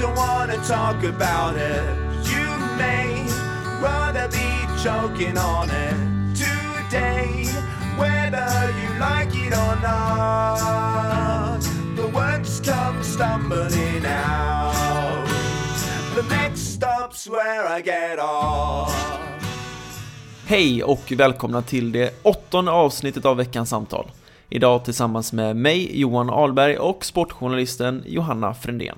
Don't wanna talk about it. You may rather be choking on it today, whether you like it or not. The words come stumbling out. The next stop's where I get off. Hej och välkomna till det åttonde avsnittet av veckans samtal. Idag tillsammans med mig, Johan Alberg och sportjournalisten Johanna Frändén.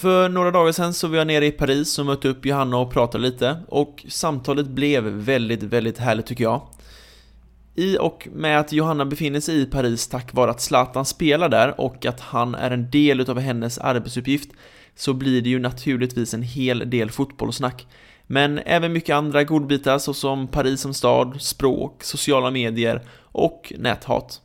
För några dagar sedan så var jag nere i Paris och mötte upp Johanna och pratade lite och samtalet blev väldigt, väldigt härligt tycker jag. I och med att Johanna befinner sig i Paris tack vare att Zlatan spelar där och att han är en del utav hennes arbetsuppgift så blir det ju naturligtvis en hel del fotbollssnack. Men även mycket andra godbitar såsom Paris som stad, språk, sociala medier och näthat.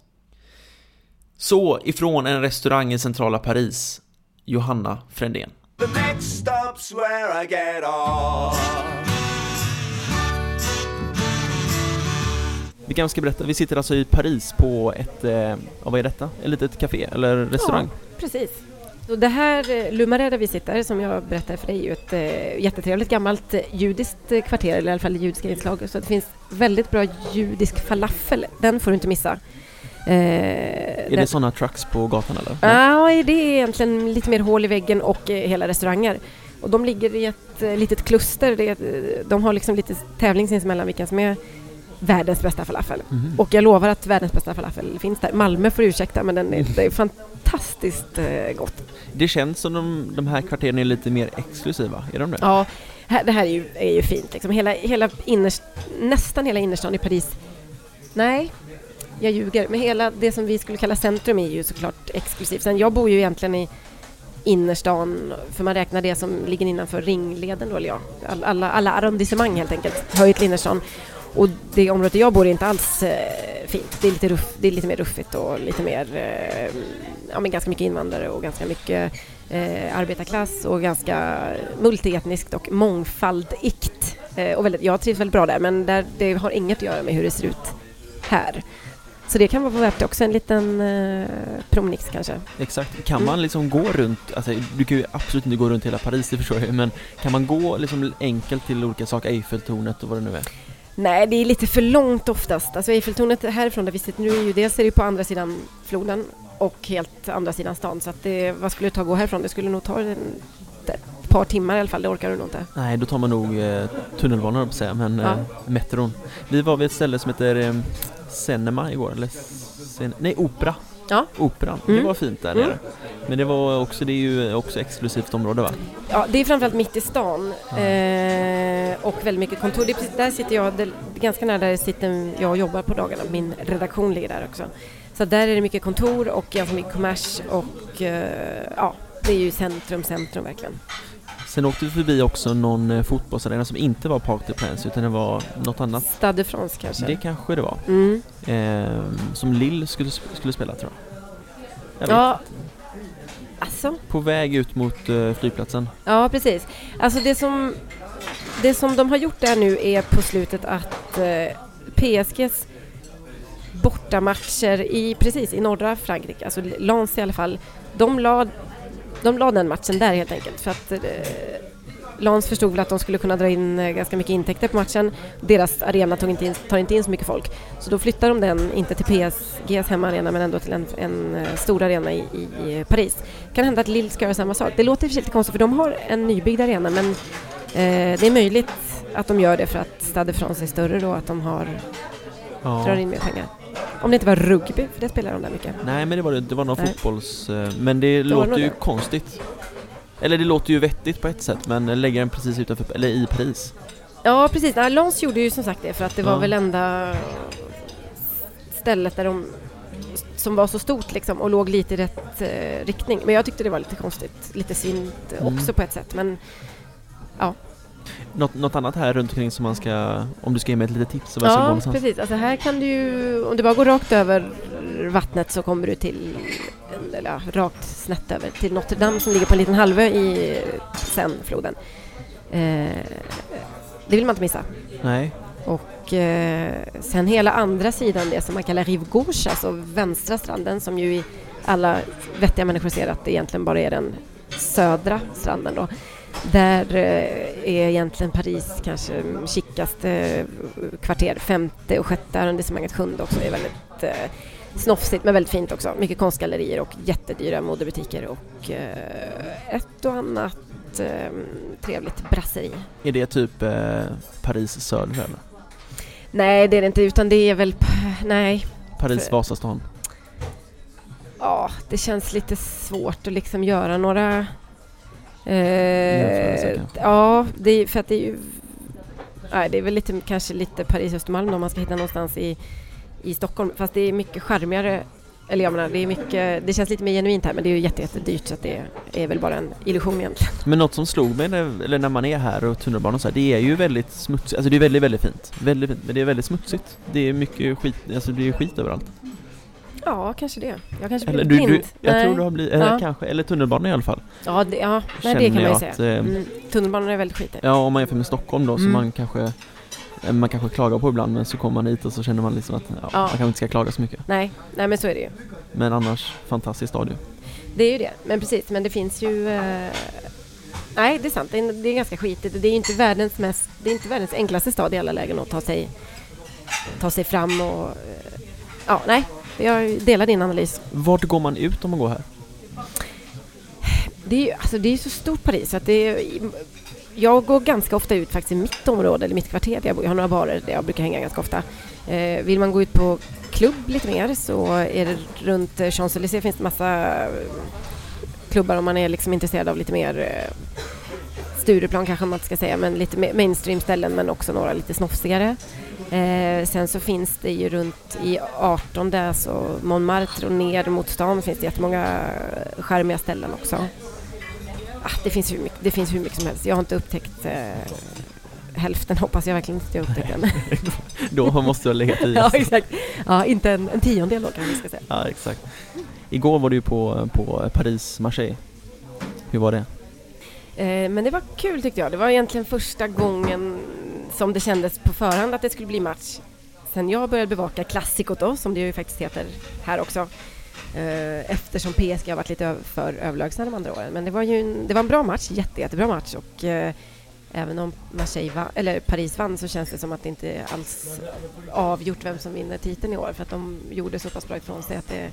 Så ifrån en restaurang i centrala Paris, Johanna Frändén. The next stop's where I get off. Vi kanske ska berätta, vi sitter alltså i Paris på ett, eh, ja, vad är detta? Ett litet café eller restaurang? Precis. Så det här eh, Lumaré där vi sitter, som jag berättade för dig, är ju ett äh, jättetrevligt gammalt eh, judiskt eh, kvarter, eller i alla fall judiska inslag. Så det finns väldigt bra judisk falafel. Den får du inte missa. Eh, Är det sådana trucks på gatan eller? Ja, det är egentligen lite mer hål i väggen och eh, hela restauranger. Och de ligger i ett eh, litet kluster. Eh, de har liksom lite tävling sinsemellan vilka som är världens bästa falafel. Mhm. Och jag lovar att världens bästa falafel finns där. Malmö får ursäkta men den är, det är fantastiskt gott. Det känns som de, de här kvarteren är lite mer exklusiva, är de det? Ja, här, det här är ju, är ju fint. Liksom. Hela, hela innerst, nästan hela innerstan i Paris. Nej, jag ljuger. Men hela det som vi skulle kalla centrum är ju såklart exklusivt. Sen jag bor ju egentligen i innerstan, för man räknar det som ligger innanför ringleden då, eller ja, all- alla, alla arrondissemang helt enkelt, hör ju till innerstan. Och det området jag bor i är inte alls eh, fint. Det är, lite ruff, det är lite mer ruffigt och lite mer, eh, ja men ganska mycket invandrare och ganska mycket eh, arbetarklass och ganska multietniskt och mångfaldigt. Eh, och väldigt, jag trivs väldigt bra där men där, det har inget att göra med hur det ser ut här. Så det kan vara värt också en liten eh, promenix kanske. Exakt. Kan Mm. man liksom gå runt, alltså du kan ju absolut inte gå runt hela Paris, det förstår jag men kan man gå liksom enkelt till olika saker, Eiffeltornet och vad det nu är? Nej, det är lite för långt oftast. Alltså Eiffeltornet härifrån där vi sitter nu är ju dels är det på andra sidan floden och helt andra sidan stan. Så att det, vad skulle det ta att gå härifrån? Det skulle nog ta en, ett par timmar i alla fall. Det orkar du nog inte. Nej, då tar man nog eh, tunnelbanan på säga, men Ja. eh, metron. Vi var vid ett ställe som heter eh, Cinema igår, eller Sen- nej, Opera. Ja. Operan, det Mm. var fint där Mm. nere. Men det var också, det är ju också exklusivt område va? Ja, det är framförallt mitt i stan eh, och väldigt mycket kontor. Det precis, där sitter jag, det, ganska nära där sitter jag och jobbar på dagarna. Min redaktion ligger där också. Så där är det mycket kontor och ganska mycket kommers och eh, ja, det är ju centrum, centrum verkligen. Sen åkte vi förbi också någon eh, fotbollsarena som inte var Parc des Princes utan det var något annat. Stade de France kanske? Det kanske det var. Mm. Eh, som Lill skulle, skulle spela tror jag. jag. Ja, alltså, På väg ut mot eh, flygplatsen. ja precis. Alltså det som, det som de har gjort där nu är på slutet att eh, PSGs bortamatcher i, precis, i norra Frankrike, alltså Lens i alla fall, de la, de la den matchen där helt enkelt för att eh, Lens förstod väl att de skulle kunna dra in eh, ganska mycket intäkter på matchen. Deras arena tog inte in, tar inte in så mycket folk. Så då flyttar de den, inte till PSGs hemmaarena men ändå till en, en eh, stor arena i, i Paris. kan hända att Lille ska göra samma sak. Det låter för lite konstigt för de har en nybyggd arena men eh, det är möjligt att de gör det för att Stade de France är större då, att de har, drar Ja. in mer pengar. Om det inte var rugby, för det spelar de där mycket. Nej men det var det, det var någon Nej. fotbolls... eh, Men det Det var låter ju det. konstigt. Eller det låter ju vettigt på ett sätt men lägga den precis utanför, eller i Paris. Ja, precis. Ja, Lens gjorde ju som sagt det för att det var Ja. väl enda stället där de som var så stort liksom och låg lite i rätt eh, riktning. Men jag tyckte det var lite konstigt, lite synd Mm. också på ett sätt. Men Något, något annat här runt omkring som man ska... Om du ska ge mig ett litet tips ska gå ja, någonstans. precis. Alltså här kan du ju, om du bara går rakt över vattnet så kommer du till, eller ja, rakt snett över till Notre Dame som ligger på en liten halvö i Seine-floden. Eh, det vill man inte missa. Nej. Och eh, sen hela andra sidan, det som man kallar rive gauche, alltså vänstra stranden som ju i alla vettiga människor ser att det egentligen bara är den södra stranden då. Där eh, är egentligen Paris kanske kickaste eh, kvarter. Femte och sjätte arrondissemanget, sjunde också är väldigt eh, snofsigt men väldigt fint också. Mycket konstgallerier och jättedyra modebutiker och eh, ett och annat eh, trevligt brasseri. Är det typ eh, Paris söder eller? Nej, det är det inte, utan det är väl... Nej. Paris Vasastan? Ja, det känns lite svårt att liksom göra några... Eh, ja, det är, för att det är ju... Nej, det är väl lite, kanske lite Paris-Östermalm om man ska hitta någonstans i, i Stockholm. Fast det är mycket charmigare. Eller jag menar, det är mycket... Det känns lite mer genuint här, men det är ju jätte, jättedyrt så att det är väl bara en illusion egentligen. Men något som slog mig när, eller när man är här och tunnelbanan så här, det är ju väldigt smutsigt, alltså det är väldigt, väldigt fint. Väldigt fint, men det är väldigt smutsigt. Det är mycket skit, alltså det är skit överallt. Ja, kanske det. Jag kanske Eller blir du, blind. du jag Nej. tror du har blivit, eller Ja. kanske, eller tunnelbanan i alla fall. Ja, det, ja nej, det kan man ju säga. att, eh, Mm. Tunnelbanan är väldigt skitig. Ja, om man jämför med Stockholm då, så Mm. man kanske eh, man kanske klagar på ibland men så kommer man hit och så känner man liksom att ja, Ja. man kanske inte ska klaga så mycket. Nej, nej, men så är det ju. Men annars, fantastiskt stadion. Det är ju det, men precis. Men det finns ju... Eh... Nej, det är sant. Det är, det är ganska skitigt. Det är inte världens mest... Det är inte världens enklaste stad i alla lägen att ta sig, ta sig fram och... Eh... Ja, nej. Jag delar din analys. Vart går man ut om man går här? Det är ju alltså, det är så stort Paris att det är, Jag går ganska ofta ut faktiskt i mitt område, eller mitt kvarter där jag bor. Jag har några barer där jag brukar hänga ganska ofta. Eh, vill man gå ut på klubb lite mer så är det runt eh, Champs-Élysées finns det massa eh, klubbar om man är liksom intresserad av lite mer eh, Stureplan kanske man ska säga, men lite mainstream-ställen men också några lite snofsigare. Eh, sen så finns det ju runt i 18 där så Montmartre och ner mot stan finns det jättemånga charmiga ställen också. Ah, det, finns hur mycket, det finns hur mycket som helst. Jag har inte upptäckt eh, hälften, hoppas jag verkligen inte jag upptäckt den. Då måste du ha legat i. ja, exakt. Ja, inte en, en tiondel då kanske vi ska säga. Ja, exakt. Igår var du på, på Paris-Marseille. Hur var det? Eh, men det var kul tyckte jag. Det var egentligen första gången som det kändes på förhand att det skulle bli match. Sen jag började bevaka klassikot då, som det ju faktiskt heter här också. Eh, eftersom PSG har varit lite för överlägsna de andra åren. Men det var ju en, det var en bra match, jätte, jättebra match. Och eh, även om Marseille va, eller Paris vann så känns det som att det inte alls avgjort vem som vinner titeln i år. För att de gjorde så pass bra ifrån sig att det,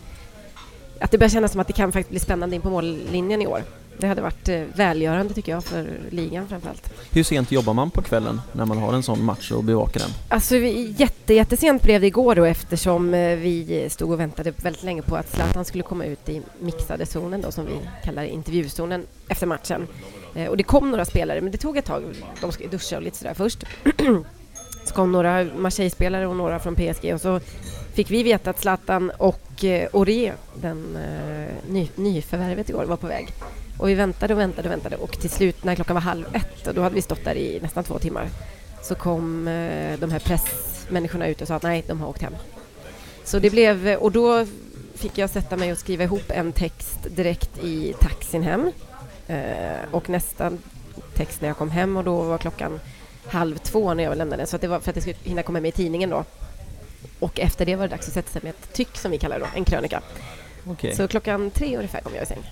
att det börjar kännas som att det kan faktiskt bli spännande in på mållinjen i år. Det hade varit eh, välgörande tycker jag för ligan framförallt. Hur sent jobbar man på kvällen när man har en sån match och bevakar den? Alltså vi- jätte, jättesent blev det igår då eftersom eh, vi stod och väntade väldigt länge på att Zlatan skulle komma ut i mixade zonen då som vi kallar intervjuzonen efter matchen. Eh, Och det kom några spelare men det tog ett tag. De ska duscha och lite sådär först. Så kom några Marseille-spelare och några från PSG och så fick vi veta att Zlatan och eh, Aurier, den eh, ny, nyförvärvet igår, var på väg. Och vi väntade och väntade och väntade och till slut när klockan var halv ett och då hade vi stått där i nästan två timmar så kom eh, de här pressmänniskorna ut och sa att nej, de har åkt hem. Så det blev, och då fick jag sätta mig och skriva ihop en text direkt i taxin hem eh, och nästa text när jag kom hem och då var klockan halv två när jag lämnade så att det var för att det skulle hinna komma med i tidningen då. Och efter det var det dags att sätta sig med ett tyck som vi kallar det då, en krönika. Okej. Så klockan tre ungefär kom jag i säng.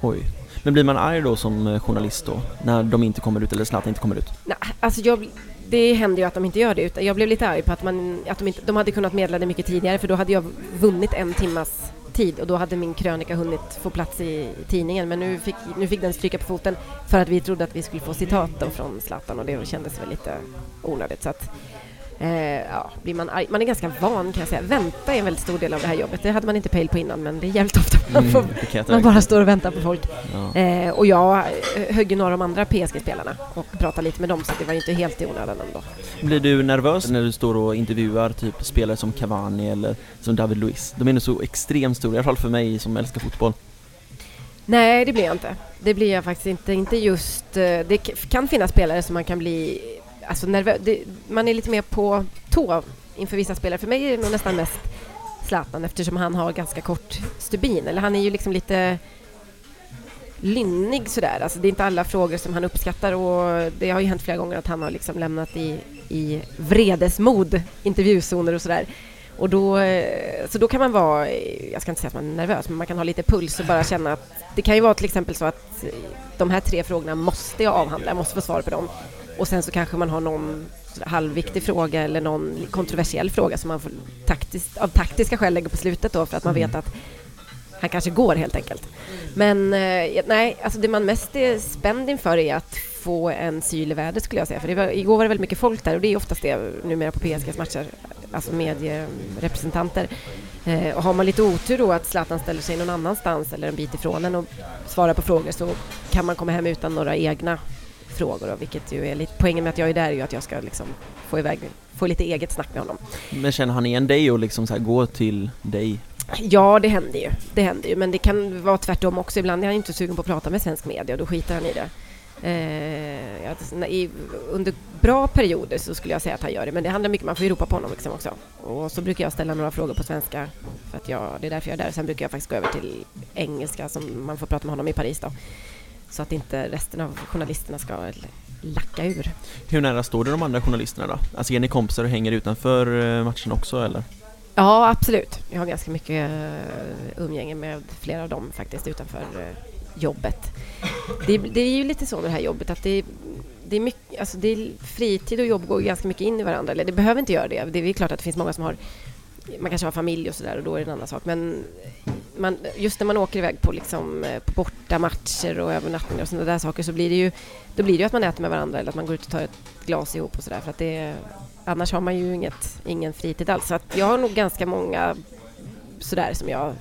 Oj. Men blir man arg då som eh, journalist då? När de inte kommer ut eller Zlatan inte kommer ut? Nej, alltså jag, det händer ju att de inte gör det. Utan jag blev lite arg på att, man, att de, inte, de hade kunnat meddela det mycket tidigare för då hade jag vunnit en timmas tid och då hade min krönika hunnit få plats i tidningen. Men nu fick, nu fick den stryka på foten för att vi trodde att vi skulle få citat då från Zlatan och det kändes väl lite onödigt. Så att, eh, ja, blir man arg. Man är ganska van kan jag säga. Vänta är en väldigt stor del av det här jobbet. Det hade man inte pejl på innan men det är jävligt ofta man, Mm, får, jag man bara står och väntar på folk. Ja. Eh, och jag eh, högg ju några av de andra PSG-spelarna och pratade lite med dem så det var ju inte helt i onödan ändå. Blir du nervös när du står och intervjuar typ spelare som Cavani eller som David Luiz? De är nog så extremt stora, i alla fall för mig som älskar fotboll. Nej, det blir jag inte. Det blir jag faktiskt inte. Inte just... eh, Det kan finnas spelare som man kan bli alltså nervö- Det, man är lite mer på tå inför vissa spelare. För mig är det nog nästan mest Zlatan eftersom han har ganska kort stubin. Eller han är ju liksom lite lynnig sådär. Alltså det är inte alla frågor som han uppskattar och det har ju hänt flera gånger att han har liksom lämnat i, i vredesmod intervjuzoner och sådär. Och då, eh, så då kan man vara, eh, jag ska inte säga att man är nervös, men man kan ha lite puls och bara känna att det kan ju vara till exempel så att de här tre frågorna måste jag avhandla, jag måste få svar på dem. Och sen så kanske man har någon halvviktig fråga eller någon kontroversiell fråga som man får taktiskt, av taktiska skäl lägger på slutet då för att man vet att han kanske går helt enkelt. Men eh, nej, alltså det man mest är spänd inför är att få en syl i vädret skulle jag säga. För det var, igår var det väldigt mycket folk där och det är oftast det numera på PSGs matcher, alltså medierepresentanter. Eh, och har man lite otur då att Zlatan ställer sig någon annanstans eller en bit ifrån en och svarar på frågor så kan man komma hem utan några egna frågor då, vilket ju är lite poängen med att jag är där är ju att jag ska liksom få iväg, få lite eget snack med honom. Men känner han igen dig och liksom så här gå till dig? Ja, det händer ju. Det händer ju. Men det kan vara tvärtom också. Ibland är han inte sugen på att prata med svensk media och då skiter han i det. Eh, ja, i, under bra perioder så skulle jag säga att han gör det, men det handlar mycket, man får ju ropa på honom liksom också. Och så brukar jag ställa några frågor på svenska, för att jag, det är därför jag är där. Sen brukar jag faktiskt gå över till engelska, som man får prata med honom i Paris då. Så att inte resten av journalisterna ska lacka ur. Hur nära står du de andra journalisterna då? Alltså är ni kompisar och hänger utanför eh, matchen också eller? Ja, absolut. Jag har ganska mycket uh, umgänge med flera av dem faktiskt utanför eh, jobbet. Det, det är ju lite så med det här jobbet att det, det är mycket, alltså det är, fritid och jobb går ganska mycket in i varandra. Eller det behöver inte göra det. Det är klart att det finns många som har man kanske har familj och sådär och då är det en annan sak. Men man, just när man åker iväg på, liksom, eh, på borta bortamatcher och övernattningar och sådana där saker så blir det ju då blir det ju att man äter med varandra eller att man går ut och tar ett glas ihop och sådär för att det annars har man ju inget, ingen fritid alls. Så att jag har nog ganska många sådär som jag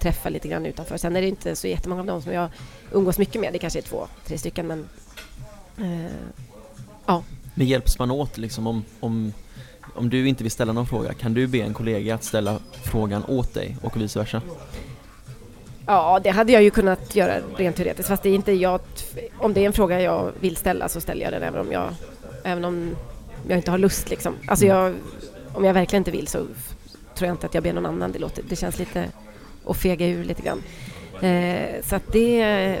träffar lite grann utanför. Sen är det inte så jättemånga av dem som jag umgås mycket med. Det kanske är två, tre stycken men eh, Men hjälps man åt liksom om, om, om du inte vill ställa någon fråga, kan du be en kollega att ställa frågan åt dig och vice versa? Ja, det hade jag ju kunnat göra rent teoretiskt. Fast det är inte jag... Om det är en fråga jag vill ställa så ställer jag den även om jag, även om jag inte har lust. Liksom. Alltså jag, om jag verkligen inte vill så tror jag inte att jag ber någon annan. Det, låter, det känns lite att fega ur lite grann. Eh, så att det,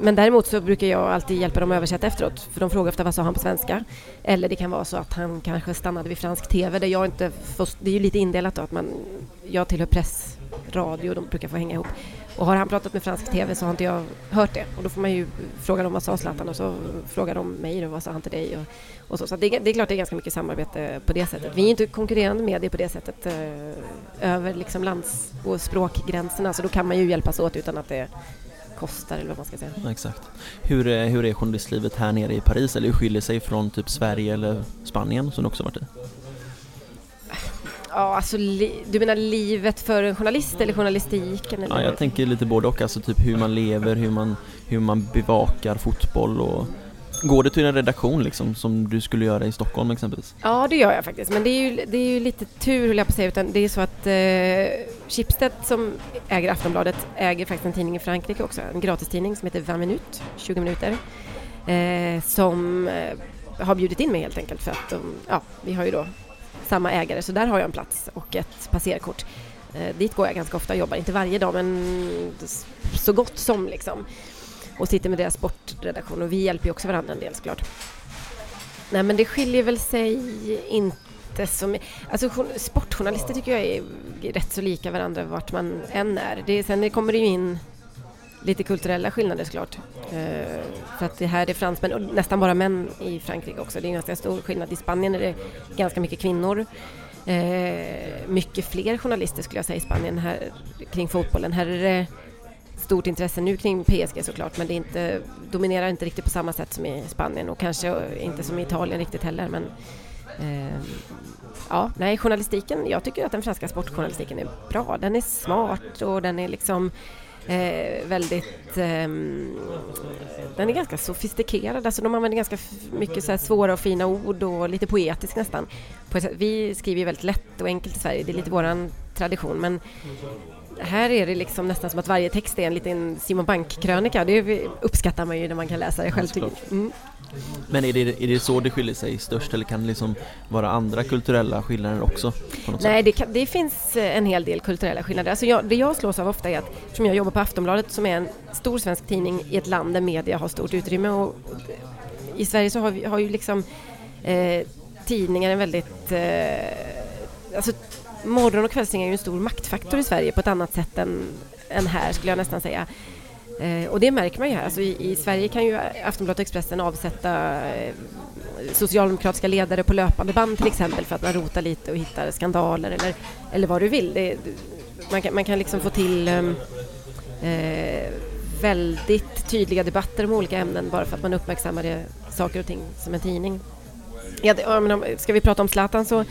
men däremot så brukar jag alltid hjälpa dem att översätta efteråt. För de frågar ofta vad sa han på svenska. Eller det kan vara så att han kanske stannade vid fransk TV där jag inte får, Det är ju lite indelat då att man... Jag tillhör press, radio de brukar få hänga ihop. Och har han pratat med fransk TV så har inte jag hört det. Och då får man ju fråga dem vad sa Zlatan och så frågar de mig då vad sa han till dig och, och så. Så det, är- det är klart det är ganska mycket samarbete på det sättet. Vi är inte konkurrerande medier på det sättet eh, över liksom lands och språkgränserna så då kan man ju hjälpas åt utan att det kostar eller vad man ska säga. Ja, exakt. Hur, är- hur är journalistlivet här nere i Paris eller hur skiljer sig från typ Sverige eller Spanien som du också varit i? Ja, alltså du menar livet för en journalist eller journalistiken? Eller? Ja, jag tänker lite både och, alltså typ hur man lever, hur man, hur man bevakar fotboll och Går du till en redaktion liksom, som du skulle göra i Stockholm exempelvis? Ja, det gör jag faktiskt. Men det är ju, det är ju lite tur, höll jag på att säga. Utan det är så att eh, Schibsted som äger Aftonbladet äger faktiskt en tidning i Frankrike också. En gratistidning som heter 20 minut, 20 minuter. Eh, som eh, har bjudit in mig helt enkelt för att de, ja, vi har ju då samma ägare så där har jag en plats och ett passerkort. Eh, dit går jag ganska ofta och jobbar, inte varje dag men så gott som liksom. Och sitter med deras sportredaktion och vi hjälper ju också varandra en del såklart. Nej men det skiljer väl sig inte så mycket. Alltså sportjournalister tycker jag är rätt så lika varandra vart man än är. Det, sen kommer det ju in lite kulturella skillnader såklart. Eh, för att det här är fransmän och nästan bara män i Frankrike också. Det är en ganska stor skillnad. I Spanien är det ganska mycket kvinnor. Eh, mycket fler journalister skulle jag säga i Spanien här, kring fotbollen. Här är det stort intresse nu kring PSG såklart men det inte, dominerar inte riktigt på samma sätt som i Spanien och kanske inte som i Italien riktigt heller. Men, eh, ja, nej, journalistiken, jag tycker att den franska sportjournalistiken är bra. Den är smart och den är liksom eh, väldigt... Eh, den är ganska sofistikerad, alltså de använder ganska mycket så svåra och fina ord och lite poetiskt nästan. Vi skriver väldigt lätt och enkelt i Sverige, det är lite våran tradition men här är det liksom nästan som att varje text är en liten Simon Bank-krönika. Det uppskattar man ju när man kan läsa det själv. Mm. Men är det, är det så det skiljer sig störst eller kan det liksom vara andra kulturella skillnader också? Nej, det, kan, det, finns eh, en hel del kulturella skillnader. Alltså jag, det jag slås av ofta är att, som jag jobbar på Aftonbladet som är en stor svensk tidning i ett land där media har stort utrymme och i Sverige så har vi har ju liksom eh, tidningar en väldigt eh, alltså morgon och kvällstidningar är ju en stor maktfaktor i Sverige på ett annat sätt än, än här skulle jag nästan säga. Eh, och det märker man ju här. Alltså i, i, Sverige kan ju Aftonbladet och Expressen avsätta eh, socialdemokratiska ledare på löpande band till exempel för att man rotar lite och hittar skandaler eller, eller vad du vill. Det, man, kan, man kan liksom få till ehm, eh, väldigt tydliga debatter om olika ämnen bara för att man uppmärksammar saker och ting som en tidning. Ja, det, ska vi prata om Zlatan så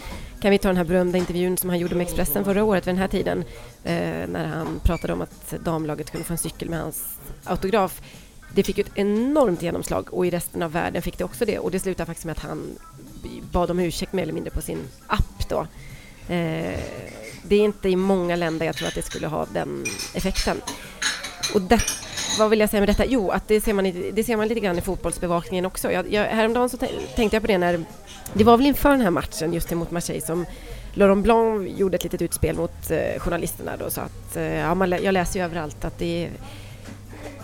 kan vi ta den här berömda intervjun som han gjorde med Expressen förra året vid den här tiden eh, när han pratade om att damlaget kunde få en cykel med hans autograf. Det fick ett enormt genomslag och i resten av världen fick det också det och det slutade faktiskt med att han bad om ursäkt mer eller mindre på sin app då. Eh, det är inte i många länder jag tror att det skulle ha den effekten. Och detta vad vill jag säga med detta? Jo, att det ser man, det ser man lite grann i fotbollsbevakningen också. Jag, jag, häromdagen så tänkte jag på det när det var väl inför den här matchen just mot Marseille som Laurent Blanc gjorde ett litet utspel mot eh, journalisterna då, så att eh, ja, man, jag läser ju överallt att det är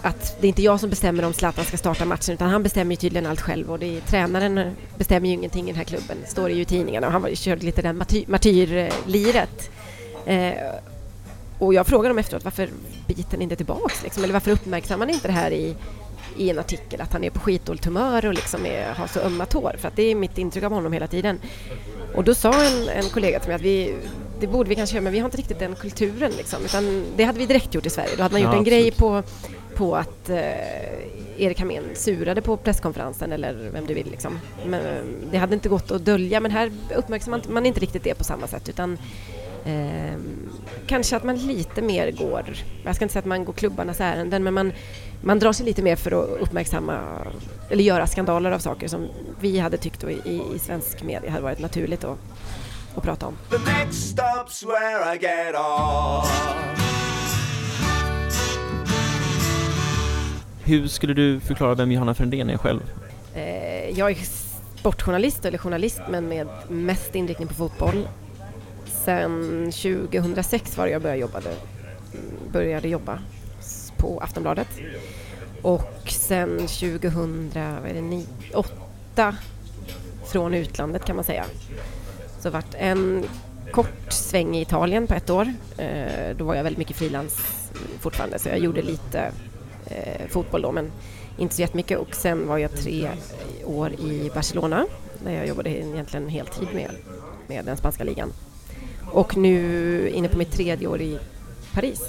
att det är inte jag som bestämmer om Zlatan ska starta matchen utan han bestämmer ju tydligen allt själv och det är, tränaren bestämmer ju ingenting i den här klubben, står det ju i tidningarna och han var, körde lite den martyrliret. Eh, och jag frågade dem efteråt varför biter ni inte tillbaks liksom, eller varför uppmärksammar ni inte det här i i en artikel att han är på skitdåligt humör och liksom är, har så ömma tår. För att det är mitt intryck av honom hela tiden. Och då sa en, en kollega till mig att vi, det borde vi kanske göra men vi har inte riktigt den kulturen. Liksom, utan det hade vi direkt gjort i Sverige. Då hade man gjort ja, en grej på, på att eh, Erik Hamén surade på presskonferensen eller vem du vill. Liksom. Men, det hade inte gått att dölja men här uppmärksammar man inte riktigt det på samma sätt. utan Eh, kanske att man lite mer går, jag ska inte säga att man går klubbarnas ärenden, men man, man drar sig lite mer för att uppmärksamma eller göra skandaler av saker som vi hade tyckt i, i svensk media hade varit naturligt att, att prata om. Hur skulle du förklara vem Johanna Frändén är själv? Eh, jag är sportjournalist eller journalist men med mest inriktning på fotboll sen 2006 var det jag började jobba, mm, började jobba på Aftonbladet. Och sen 2008 från utlandet kan man säga. Så vart en kort sväng i Italien på ett år. Eh, då var jag väldigt mycket frilans fortfarande så jag gjorde lite eh, fotboll då men inte så jättemycket och sen var jag tre år i Barcelona där jag jobbade egentligen heltid med, med den spanska ligan. Och nu inne på mitt tredje år i Paris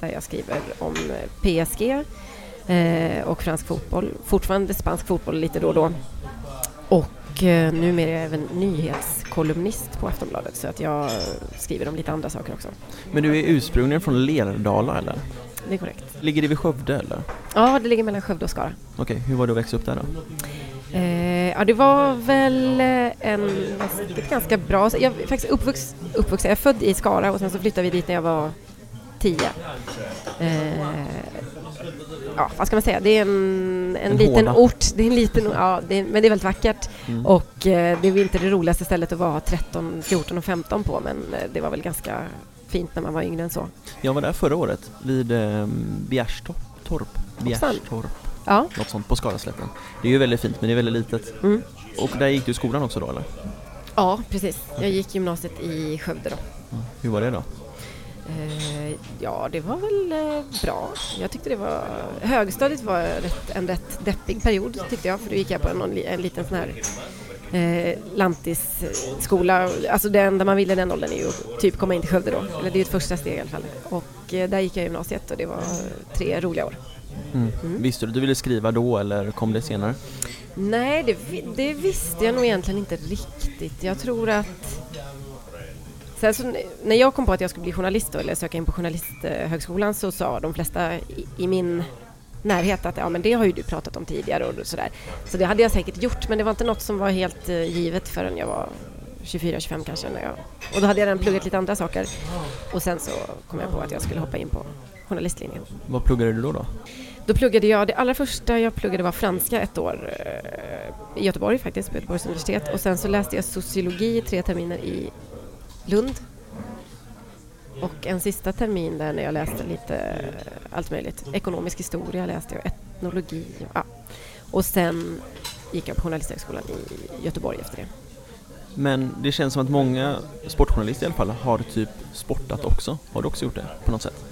där jag skriver om PSG eh, och fransk fotboll. Fortfarande spansk fotboll lite då och då. Och eh, numera är jag även nyhetskolumnist på Aftonbladet så att jag skriver om lite andra saker också. Men du är ursprungligen från Lerdala eller? Det är korrekt. Ligger det vid Skövde eller? Ja, det ligger mellan Skövde och Skara. Okej, okay, hur var det att växa upp där då? Ja, det var väl eh, en, ett ganska bra... Jag är faktiskt uppvux, uppvuxen, jag är född i Skara och sen så flyttade vi dit när jag var tio. Eh, ja, vad ska man säga, det är en, en, En liten håla. ort, det är en liten, ja, det är, men det är väldigt vackert Mm. och eh, det är inte det roligaste stället att vara 13, 14 och 15 på men eh, det var väl ganska fint när man var yngre än så. Jag var där förra året vid eh, Bjärstorp. Torp. Bjärstorp. Ja, Något sånt på Skaraslätten. Det är ju väldigt fint men det är väldigt litet. mm. Och där gick du i skolan också då eller? ja precis. Jag gick gymnasiet i Skövde då. Hur var det då? Eh, ja, det var väl eh, bra. Jag tyckte det var... Högstadiet var rätt, en rätt deppig period tyckte jag, för då gick jag på en, en liten sån här eh, lantisskola. Alltså det enda man ville den åldern är ju att typ komma in till Skövde då. Eller det är ju ett första steg i alla fall. Och eh, där gick jag i gymnasiet och det var tre roliga år. Mm. Mm. Visste du att du ville skriva då eller kom det senare? Nej, det, det visste jag nog egentligen inte riktigt. Jag tror att... Sen så, när jag kom på att jag skulle bli journalist då, eller söka in på Journalisthögskolan så sa de flesta i, i min närhet att ja, men det har ju du pratat om tidigare och sådär. Så det hade jag säkert gjort men det var inte något som var helt eh, givet förrän jag var 24-25 kanske. När jag, och då hade jag redan pluggat lite andra saker. Och sen så kom jag på att jag skulle hoppa in på journalistlinjen. Vad pluggade du då? då? Då pluggade jag, det allra första jag pluggade var franska ett år eh, i Göteborg faktiskt, på Göteborgs universitet. Och sen så läste jag sociologi tre terminer i Lund. Och en sista termin där när jag läste lite eh, allt möjligt. Ekonomisk historia läste jag, etnologi. Ja. Och sen gick jag på Journalisthögskolan i Göteborg efter det. Men det känns som att många sportjournalister i alla fall har typ sportat också. Har du också gjort det på något sätt?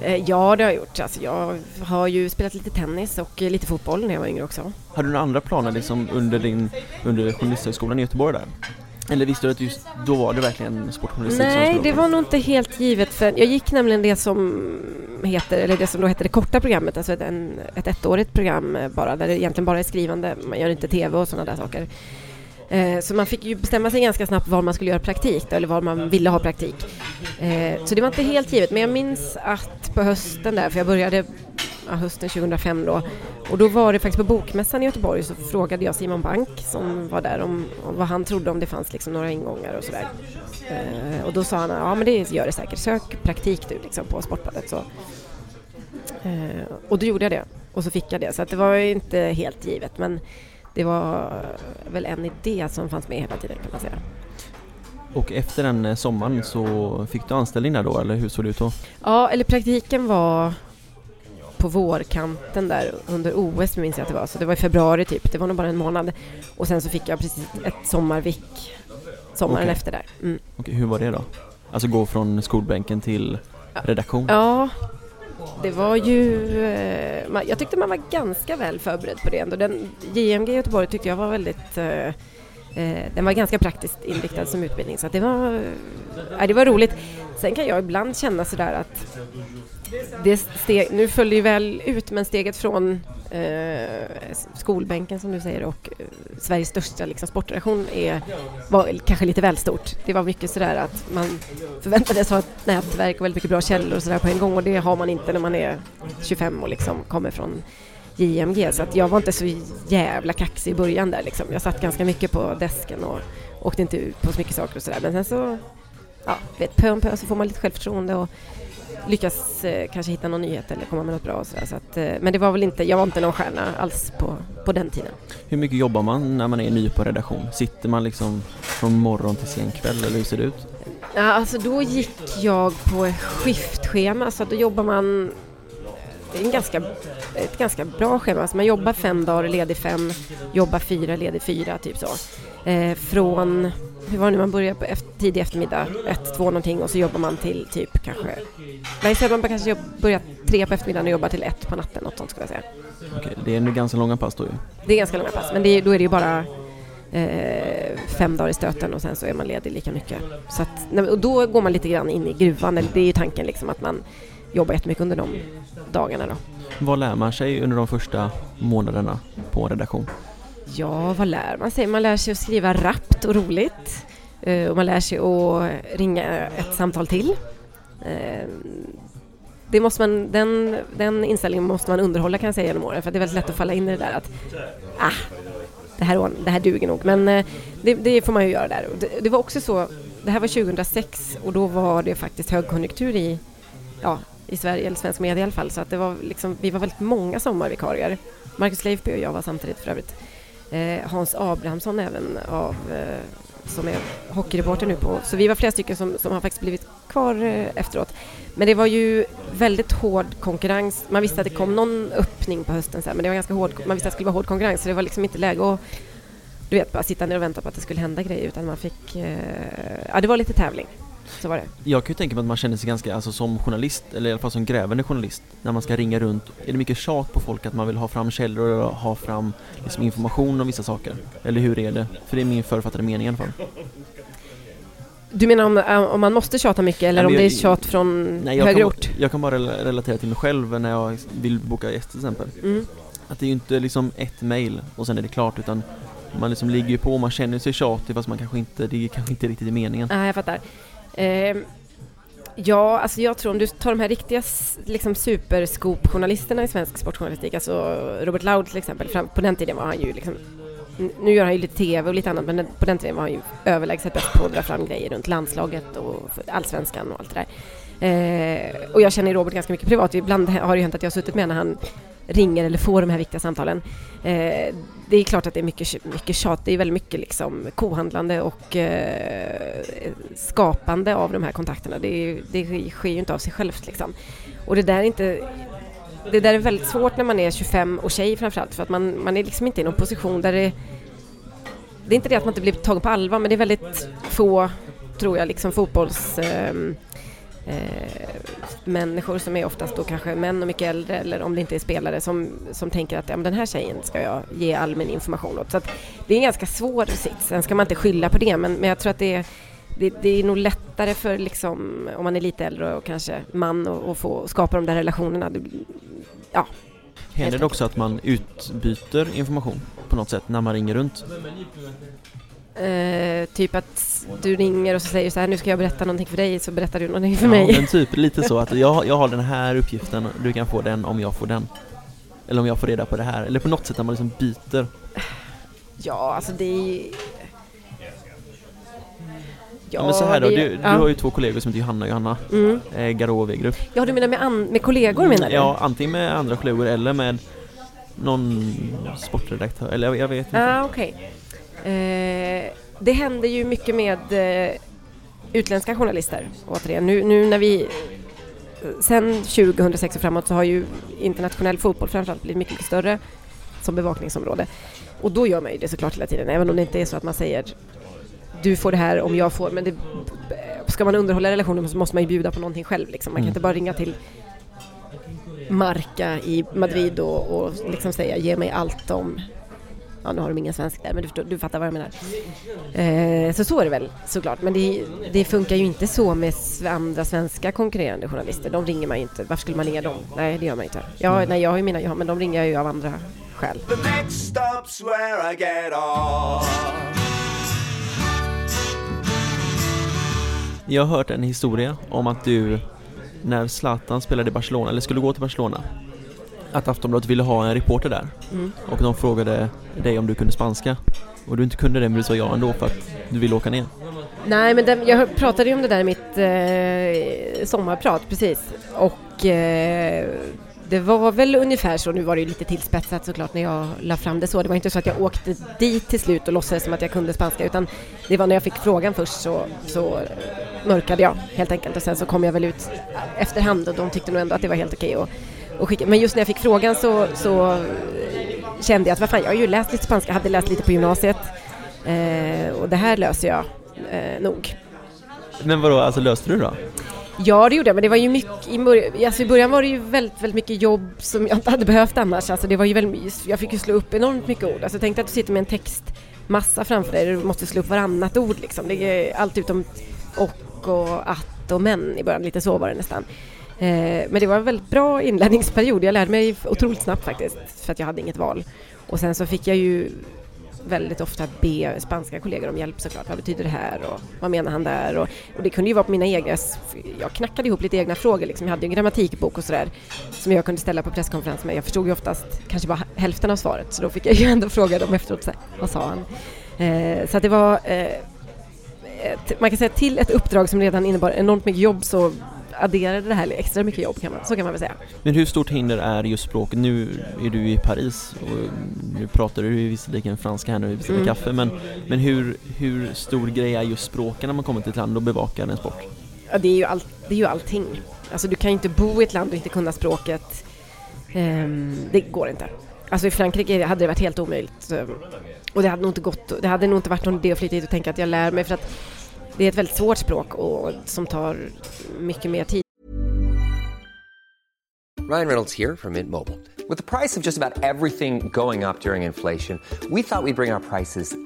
Eh, ja, det har jag gjort. Alltså, jag har ju spelat lite tennis och eh, lite fotboll när jag var yngre också. Hade du några andra planer liksom under din, under Journalisthögskolan i Göteborg där? Eller visste du att just då var det verkligen sportjournalistik som Nej, skulle det var nog inte helt givet för jag gick nämligen det som heter, eller det som då heter det korta programmet, alltså ett, en, ett ettårigt program eh, bara, där det egentligen bara är skrivande, man gör inte TV och sådana där saker. Eh, så man fick ju bestämma sig ganska snabbt var man skulle göra praktik då, eller var man ville ha praktik. Eh, så det var inte helt givet, men jag minns att på hösten där, för jag började ja, hösten 2005 då, och då var det faktiskt på Bokmässan i Göteborg så frågade jag Simon Bank som var där om, om vad han trodde om det fanns liksom några ingångar och sådär. Eh, och då sa han, ja men det gör det säkert, sök praktik du liksom på Sportbladet. Så. Och då gjorde jag det och så fick jag det, så att det var ju inte helt givet men det var väl en idé som fanns med hela tiden kan man säga. Och efter den eh, sommaren så fick du anställning där då, eller hur såg det ut då? Ja, eller praktiken var på vårkanten där under OS minns jag att det var, så det var i februari typ, det var nog bara en månad. Och sen så fick jag precis ett sommarvik sommaren Okej. efter där. Mm. Okej, hur var det då? Alltså gå från skolbänken till redaktion? Ja, det var ju... Eh, jag tyckte man var ganska väl förberedd på det ändå. Den, JMG i Göteborg tyckte jag var väldigt... Eh, eh, den var ganska praktiskt inriktad som utbildning så att det var... det var roligt. Sen kan jag ibland känna sådär att det steg, nu föll ju väl ut men steget från eh, skolbänken som du säger och eh, Sveriges största liksom, sportredaktion är, var kanske lite väl stort. Det var mycket sådär att man förväntades ha ett nätverk och väldigt mycket bra källor och sådär på en gång och det har man inte när man är 25 och liksom kommer från JMG så att jag var inte så jävla kaxig i början där liksom. Jag satt ganska mycket på desken och åkte inte ut på så mycket saker och sådär men sen så ja, vet, pö om pö så får man lite självförtroende och lyckas eh, kanske hitta någon nyhet eller komma med något bra och sådär. Så att, eh, men det var väl inte, jag var inte någon stjärna alls på, på den tiden. Hur mycket jobbar man när man är ny på redaktion? Sitter man liksom från morgon till sen kväll eller hur ser det ut? Ja, alltså då gick jag på skiftschema så att då jobbar man det är en ganska, ett ganska bra schema. Alltså man jobbar fem dagar, ledig fem, jobbar fyra, ledig fyra, typ så. Eh, från, hur var det nu, man börjar på efter, tidig eftermiddag, ett, två någonting och så jobbar man till typ kanske, nej så man kanske jobb, börjar tre på eftermiddagen och jobbar till ett på natten, något sånt skulle jag säga. Okej, det är nu ganska långa pass då ju. Det är ganska långa pass, men det då är det ju bara eh, fem dagar i stöten och sen så är man ledig lika mycket. Så att, och då går man lite grann in i gruvan, det är ju tanken liksom att man jobbar jättemycket under de dagarna då. Vad lär man sig under de första månaderna på redaktion? Ja, vad lär man sig? Man lär sig att skriva rappt och roligt. Eh, och man lär sig att ringa ett samtal till. Eh, det måste man, den, den inställningen måste man underhålla kan jag säga genom åren för det är väldigt lätt att falla in i det där att ah, det här, det här duger nog. Men eh, det, det får man ju göra där. Det, det, var också så, det här var 2006 och då var det faktiskt högkonjunktur i, ja, i Sverige, eller svensk media i alla fall. Så att det var liksom, vi var väldigt många sommarvikarier. Marcus Leifby och jag var samtidigt för övrigt. Eh, Hans Abrahamsson även av eh, som är hockeyreporter nu på... Så vi var flera stycken som, som har faktiskt blivit kvar eh, efteråt. Men det var ju väldigt hård konkurrens. Man visste att det kom någon öppning på hösten sen, men det var ganska hård, man visste att det skulle vara hård konkurrens så det var liksom inte läge att du vet, bara sitta ner och vänta på att det skulle hända grejer utan man fick... Eh, ja, det var lite tävling. Så var det. Jag kan ju tänka mig att man känner sig ganska, alltså som journalist, eller i alla fall som grävande journalist, när man ska ringa runt. Är det mycket tjat på folk att man vill ha fram källor och ha fram liksom, information om vissa saker? Eller hur är det? För det är min författade mening i alla fall. Du menar om, eh, om man måste tjata mycket eller nej, om jag, det är tjat från nej, högre kan, ort? Jag kan bara relatera till mig själv när jag vill boka gäst till exempel. Mm. Att det är ju inte liksom ett mail och sen är det klart utan man liksom ligger ju på, man känner sig tjatig fast man kanske inte, det är kanske inte riktigt i meningen. Nej, jag fattar. Eh, ja, alltså jag tror om du tar de här riktiga liksom superscoop-journalisterna i svensk sportjournalistik, alltså Robert Laud till exempel, fram, på den tiden var han ju liksom nu gör han ju lite TV och lite annat men på den tiden var han ju överlägset bäst på att dra fram grejer runt landslaget och allsvenskan och allt det där. Eh, och jag känner Robert ganska mycket privat. Ibland har det ju hänt att jag har suttit med när han ringer eller får de här viktiga samtalen. Eh, det är klart att det är mycket, mycket tjat. Det är väldigt mycket liksom kohandlande och eh, skapande av de här kontakterna. Det, det sker ju inte av sig självt liksom. Och det där är inte det där är väldigt svårt när man är 25 och tjej framförallt för att man, man är liksom inte i någon position där det det är inte det att man inte blir tagen på allvar men det är väldigt få, tror jag, liksom fotbolls eh, eh, människor som är oftast då kanske män och mycket äldre eller om det inte är spelare som, som tänker att ja, den här tjejen ska jag ge allmän information åt. Så att det är en ganska svår sits. Sen ska man inte skylla på det men, men jag tror att det är det, det, är nog lättare för liksom, om man är lite äldre och kanske man att få skapa de där relationerna. Det, ja. Händer det också att man utbyter information på något sätt när man ringer runt? Uh, typ att du ringer och så säger så här, nu ska jag berätta någonting för dig, så berättar du någonting för ja, mig. men typ lite så att jag, jag har den här uppgiften, du kan få den om jag får den. Eller om jag får reda på det här, eller på något sätt när man liksom byter. Ja, alltså det är Ja, men så här då, det, du, ja. du har ju två kollegor som heter Johanna och Johanna mm. eh, Garå och Wegerup. Ja, du menar med, an, med kollegor menar du? Ja, antingen med andra kollegor eller med någon sportredaktör, eller jag, jag vet inte. Ah, okay. Eh, det händer ju mycket med eh, utländska journalister, återigen. Nu, nu när vi sen 2006 och framåt så har ju internationell fotboll framförallt blivit mycket, mycket större som bevakningsområde. Och då gör man ju det såklart hela tiden, även om det inte är så att man säger du får det här om jag får, men det, ska man underhålla relationen så måste man ju bjuda på någonting själv. Liksom. Man kan mm. inte bara ringa till Marca i Madrid och, och liksom säga ge mig allt om Ja, nu har de ingen svensk där, men du, förstår, du fattar vad jag menar. Eh, så så är det väl såklart, men det, det, funkar ju inte så med andra svenska konkurrerande journalister. De ringer man ju inte. Varför skulle man ringa dem? Nej, det gör man inte. Ja, nej, jag har ju mina, ja, men de ringer jag ju av andra skäl. Jag har hört en historia om att du, när Zlatan spelade i Barcelona, eller skulle gå till Barcelona, att Aftonbladet ville ha en reporter där. Mm. Och de frågade dig om du kunde spanska. Och du inte kunde det, men du sa ja ändå för att du ville åka ner. Nej, men den, jag pratade ju om det där i mitt eh, sommarprat, precis. Och eh, det var väl ungefär så, nu var det ju lite tillspetsat såklart när jag la fram det så. Det var inte så att jag åkte dit till slut och låtsades som att jag kunde spanska utan det var när jag fick frågan först så, så mörkade jag helt enkelt och sen så kom jag väl ut efterhand och de tyckte nog ändå att det var helt okej okay att skicka. Men just när jag fick frågan så, så kände jag att vad fan, jag har ju läst lite spanska, hade läst lite på gymnasiet eh, och det här löser jag eh, nog. Men vadå, alltså löste du då? Ja, det gjorde jag, men det var ju mycket, i, början, alltså i början var det ju väldigt, väldigt mycket jobb som jag inte hade behövt annars. Alltså det var ju väldigt, jag fick ju slå upp enormt mycket ord. Alltså tänk att du sitter med en textmassa framför dig, du måste slå upp varannat ord liksom. Det är allt utom och och att och men i början, lite så var det nästan. Eh, men det var en väldigt bra inlärningsperiod. Jag lärde mig otroligt snabbt faktiskt, för att jag hade inget val. Och sen så fick jag ju väldigt ofta be spanska kollegor om hjälp såklart. Vad betyder det här och vad menar han där? Och, och det kunde ju vara på mina egna, jag knackade ihop lite egna frågor liksom. Jag hade ju en grammatikbok och sådär som jag kunde ställa på presskonferenser men jag förstod ju oftast kanske bara hälften av svaret så då fick jag ju ändå fråga dem efteråt, så här, vad sa han? Eh, så att det var eh, ett, man kan säga till ett uppdrag som redan innebar enormt mycket jobb så adderade det här extra mycket jobb kan man, så kan man väl säga. Men hur stort hinder är just språket? Nu är du i Paris och nu pratar du visserligen franska här när vi beställer mm. kaffe men, men hur, hur stor grej är just språken när man kommer till ett land och bevakar en sport? Ja, det är ju, all, det är ju allting. Alltså du kan ju inte bo i ett land och inte kunna språket. Um, det går inte. Alltså i Frankrike hade det varit helt omöjligt. Och det hade nog inte gått, det hade nog inte varit någon idé att flytta hit och tänka att jag lär mig för att det är ett väldigt svårt språk och som tar mycket mer tid. Ryan Reynolds här från Mint Mobile. Med priset på nästan allt som går upp under inflationen, trodde vi att vi skulle bring våra priser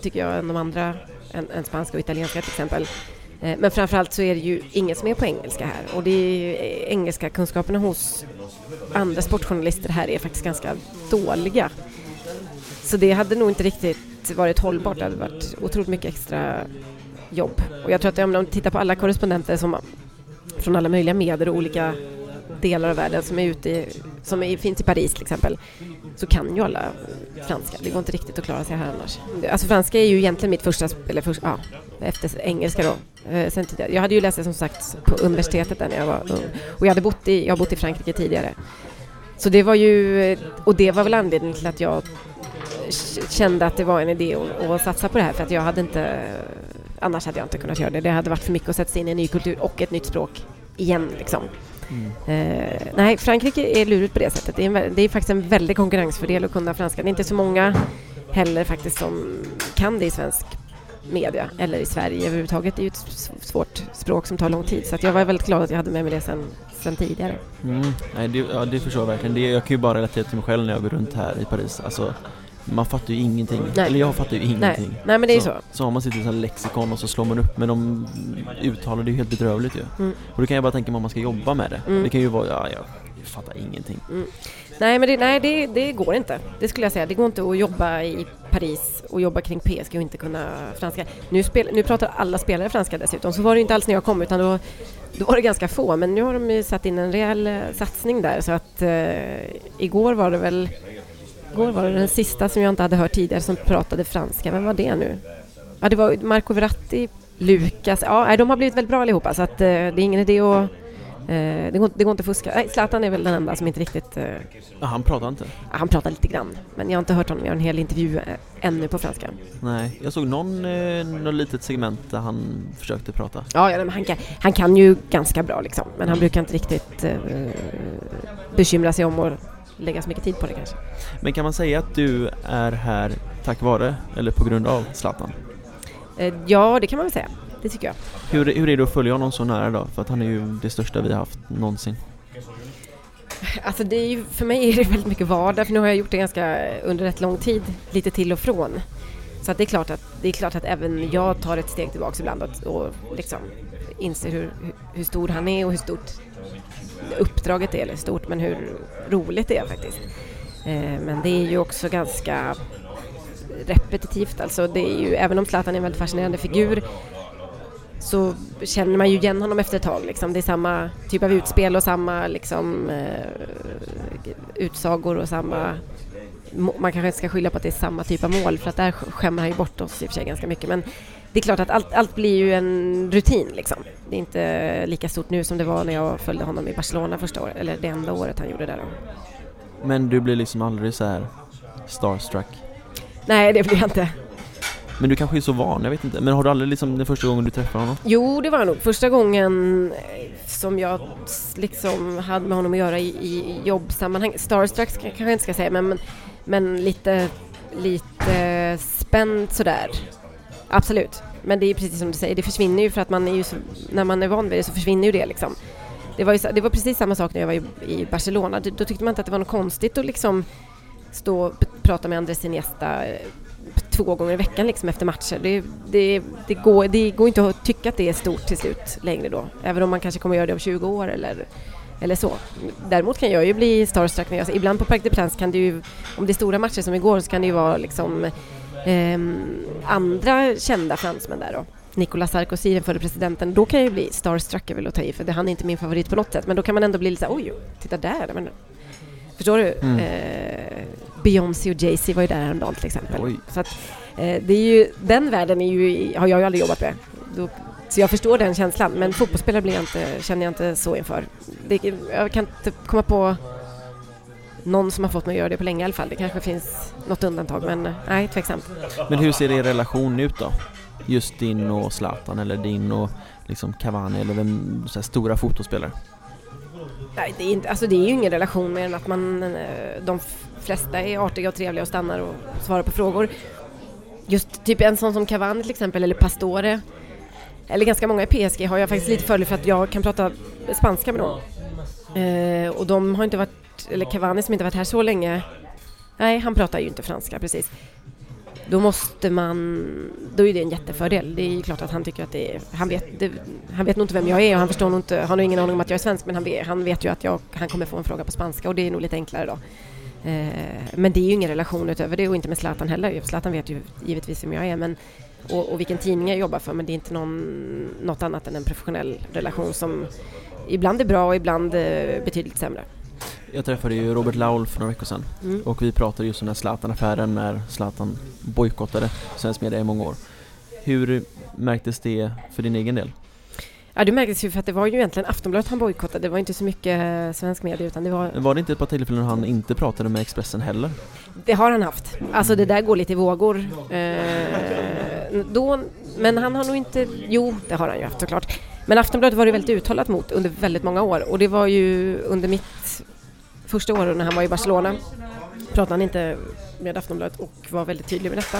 Tycker jag än de andra än, än spanska och italienska till exempel. Eh, men framförallt så är det ju inget som är på engelska här och det är eh, engelska kunskaperna hos andra sportjournalister här är faktiskt ganska dåliga. Så det hade nog inte riktigt varit hållbart. Det hade varit otroligt mycket extra jobb. Och jag tror att om man tittar på alla korrespondenter som, från alla möjliga medier och olika delar av världen som är ute som är, finns i Paris till exempel så kan ju alla franska. Det går inte riktigt att klara sig här annars. Alltså franska är ju egentligen mitt första, eller först, ja, efter engelska då. Eh, sen tidigare. Jag hade ju läst det som sagt på universitetet där när jag var ung och jag hade bott i, jag har bott i Frankrike tidigare. Så det var ju, eh, och det var väl anledningen till att jag kände att det var en idé att, att satsa på det här för att jag hade inte, annars hade jag inte kunnat göra det. Det hade varit för mycket att sätta sig in i en ny kultur och ett nytt språk igen liksom. Eh, nej, Frankrike är lurigt på det sättet. Det är, en, det är faktiskt en väldig konkurrensfördel att kunna franska. Det är inte så många heller faktiskt som kan det i svensk media eller i Sverige överhuvudtaget. Det är ju ett svårt språk som tar lång tid så att jag var väldigt glad att jag hade med mig det sen, sen tidigare. Mm. Nej, det, ja, det förstår jag verkligen. Det, jag kan ju bara relatera till mig själv när jag går runt här i Paris. Alltså, man fattar ju ingenting. Nej. Eller jag fattar ju ingenting. Nej, Nej men det är så. så. Så har man sitt en lexikon och så slår man upp men de uttalar det ju helt bedrövligt ju. Mm. Och då kan jag bara tänka mig om man ska jobba med det. Mm. Det kan ju vara, ja, jag fattar ingenting. Mm. Nej, men det, nej, det, det, går inte. Det skulle jag säga. Det går inte att jobba i Paris och jobba kring PSG och inte kunna franska. Nu, spel, nu pratar alla spelare franska dessutom. Så var det inte alls när jag kom utan då, då var det ganska få. Men nu har de ju satt in en rejäl eh, satsning där så att eh, igår var det väl Igår var det den sista som jag inte hade hört tidigare som pratade franska. Vem var det nu? Ja, det var Marco Verratti, Lukas. Ja, de har blivit väldigt bra allihopa så att eh, det är ingen idé att Eh, det, går, det går inte att fuska. Nej, Zlatan är väl den enda som inte riktigt... Eh, ja, han pratar inte? Han pratar lite grann. Men jag har inte hört honom göra en hel intervju ännu på franska. Nej, jag såg någon, någon litet segment där han försökte prata. Ja, ja men han, kan, han kan ju ganska bra liksom. Men han brukar inte riktigt eh, bekymra sig om att lägga så mycket tid på det kanske. Men kan man säga att du är här tack vare, eller på grund av Zlatan? Eh, ja, det kan man väl säga det tycker jag. Hur, hur är det att följa honom så nära då? För att han är ju det största vi har haft någonsin. Alltså det är ju, för mig är det väldigt mycket vardag, för nu har jag gjort det ganska under rätt lång tid, lite till och från. Så att det, är klart att, det är klart att även jag tar ett steg tillbaka ibland och, och liksom inser hur, hur, hur stor han är och hur stort uppdraget är, eller stort, men hur roligt det är faktiskt. Eh, men det är ju också ganska repetitivt, alltså det är ju, även om Zlatan är en väldigt fascinerande figur så känner man ju igen honom efter ett tag. Liksom. Det är samma typ av utspel och samma liksom, eh, utsagor och samma... Man kanske inte ska skylla på att det är samma typ av mål för att där skämmer han ju bort oss i och för sig ganska mycket. Men det är klart att allt, allt blir ju en rutin. Liksom. Det är inte lika stort nu som det var när jag följde honom i Barcelona första året, eller det enda året han gjorde där. Då. Men du blir liksom aldrig så här starstruck? Nej, det blir jag inte. Men du kanske är så van, jag vet inte. Men har du aldrig liksom den första gången du träffade honom? Jo, det var det nog. Första gången eh, som jag liksom hade med honom att göra i, i jobbsammanhang. Starstruck kanske jag inte ska säga, men, men lite, lite spänd sådär. Absolut. Men det är precis som du säger, det försvinner ju för att man är ju så, när man är van vid det så försvinner ju det liksom. Det var, ju, det var precis samma sak när jag var i, i Barcelona. Då, då tyckte man inte att det var något konstigt att liksom stå och prata med Andres Iniesta eh, två gånger i veckan liksom efter matcher. Det, det, det, går, det går inte att tycka att det är stort till slut längre då. Även om man kanske kommer göra det om 20 år eller, eller så. Däremot kan jag ju bli starstruck. När jag, ibland på Parc des Princes kan det ju, om det är stora matcher som igår, så kan det ju vara liksom eh, andra kända fransmän där då. Nicolas Sarkozy, den förre presidenten, då kan jag ju bli starstruck, jag vill ta i, för det, han är inte min favorit på något sätt, men då kan man ändå bli lite såhär, oj, titta där, men, förstår du? Mm. Eh, Beyoncé och Jay-Z var ju där häromdagen till exempel. Oj. Så att, eh, det är ju, den världen är ju, har jag ju aldrig jobbat med. Då, så jag förstår den känslan, men fotbollsspelare blir jag inte, känner jag inte så inför. Det, jag kan inte komma på någon som har fått mig att göra det på länge i alla fall. Det kanske finns något undantag, men nej, tveksamt. Men hur ser er relation ut då? Just din och Zlatan eller din och liksom Cavani eller den så stora fotbollsspelare? Nej, det är, inte, alltså det är ju ingen relation mer än att man, eh, de flesta är artiga och trevliga och stannar och svarar på frågor. Just typ en sån som Cavani till exempel, eller Pastore, eller ganska många i PSG har jag faktiskt lite fördel för att jag kan prata spanska med dem. Eh, och de har inte varit, eller Cavani som inte varit här så länge, nej han pratar ju inte franska precis. Då måste man, då är det en jättefördel. Det är ju klart att han tycker att det är, han vet, det, han vet nog inte vem jag är och han förstår nog inte, har nog ingen aning om att jag är svensk men han vet, han vet ju att jag, han kommer få en fråga på spanska och det är nog lite enklare då. Eh, men det är ju ingen relation utöver det och inte med Zlatan heller. Zlatan vet ju givetvis vem jag är men, och, och vilken tidning jag jobbar för men det är inte någon, något annat än en professionell relation som ibland är bra och ibland eh, betydligt sämre. Jag träffade ju Robert Laul för några veckor sedan mm. och vi pratade just om den här Zlatan-affären när Zlatan bojkottade svensk media i många år. Hur märktes det för din egen del? Ja, det märktes ju för att det var ju egentligen Aftonbladet han bojkottade. Det var inte så mycket svensk media utan det var... Var det inte ett par tillfällen han inte pratade med Expressen heller? Det har han haft. Alltså det där går lite i vågor. Eh, då, men han har nog inte... Jo, det har han ju haft såklart. Men Aftonbladet var det väldigt uttalat mot under väldigt många år och det var ju under mitt första åren när han var i Barcelona pratade han inte med Aftonbladet och var väldigt tydlig med detta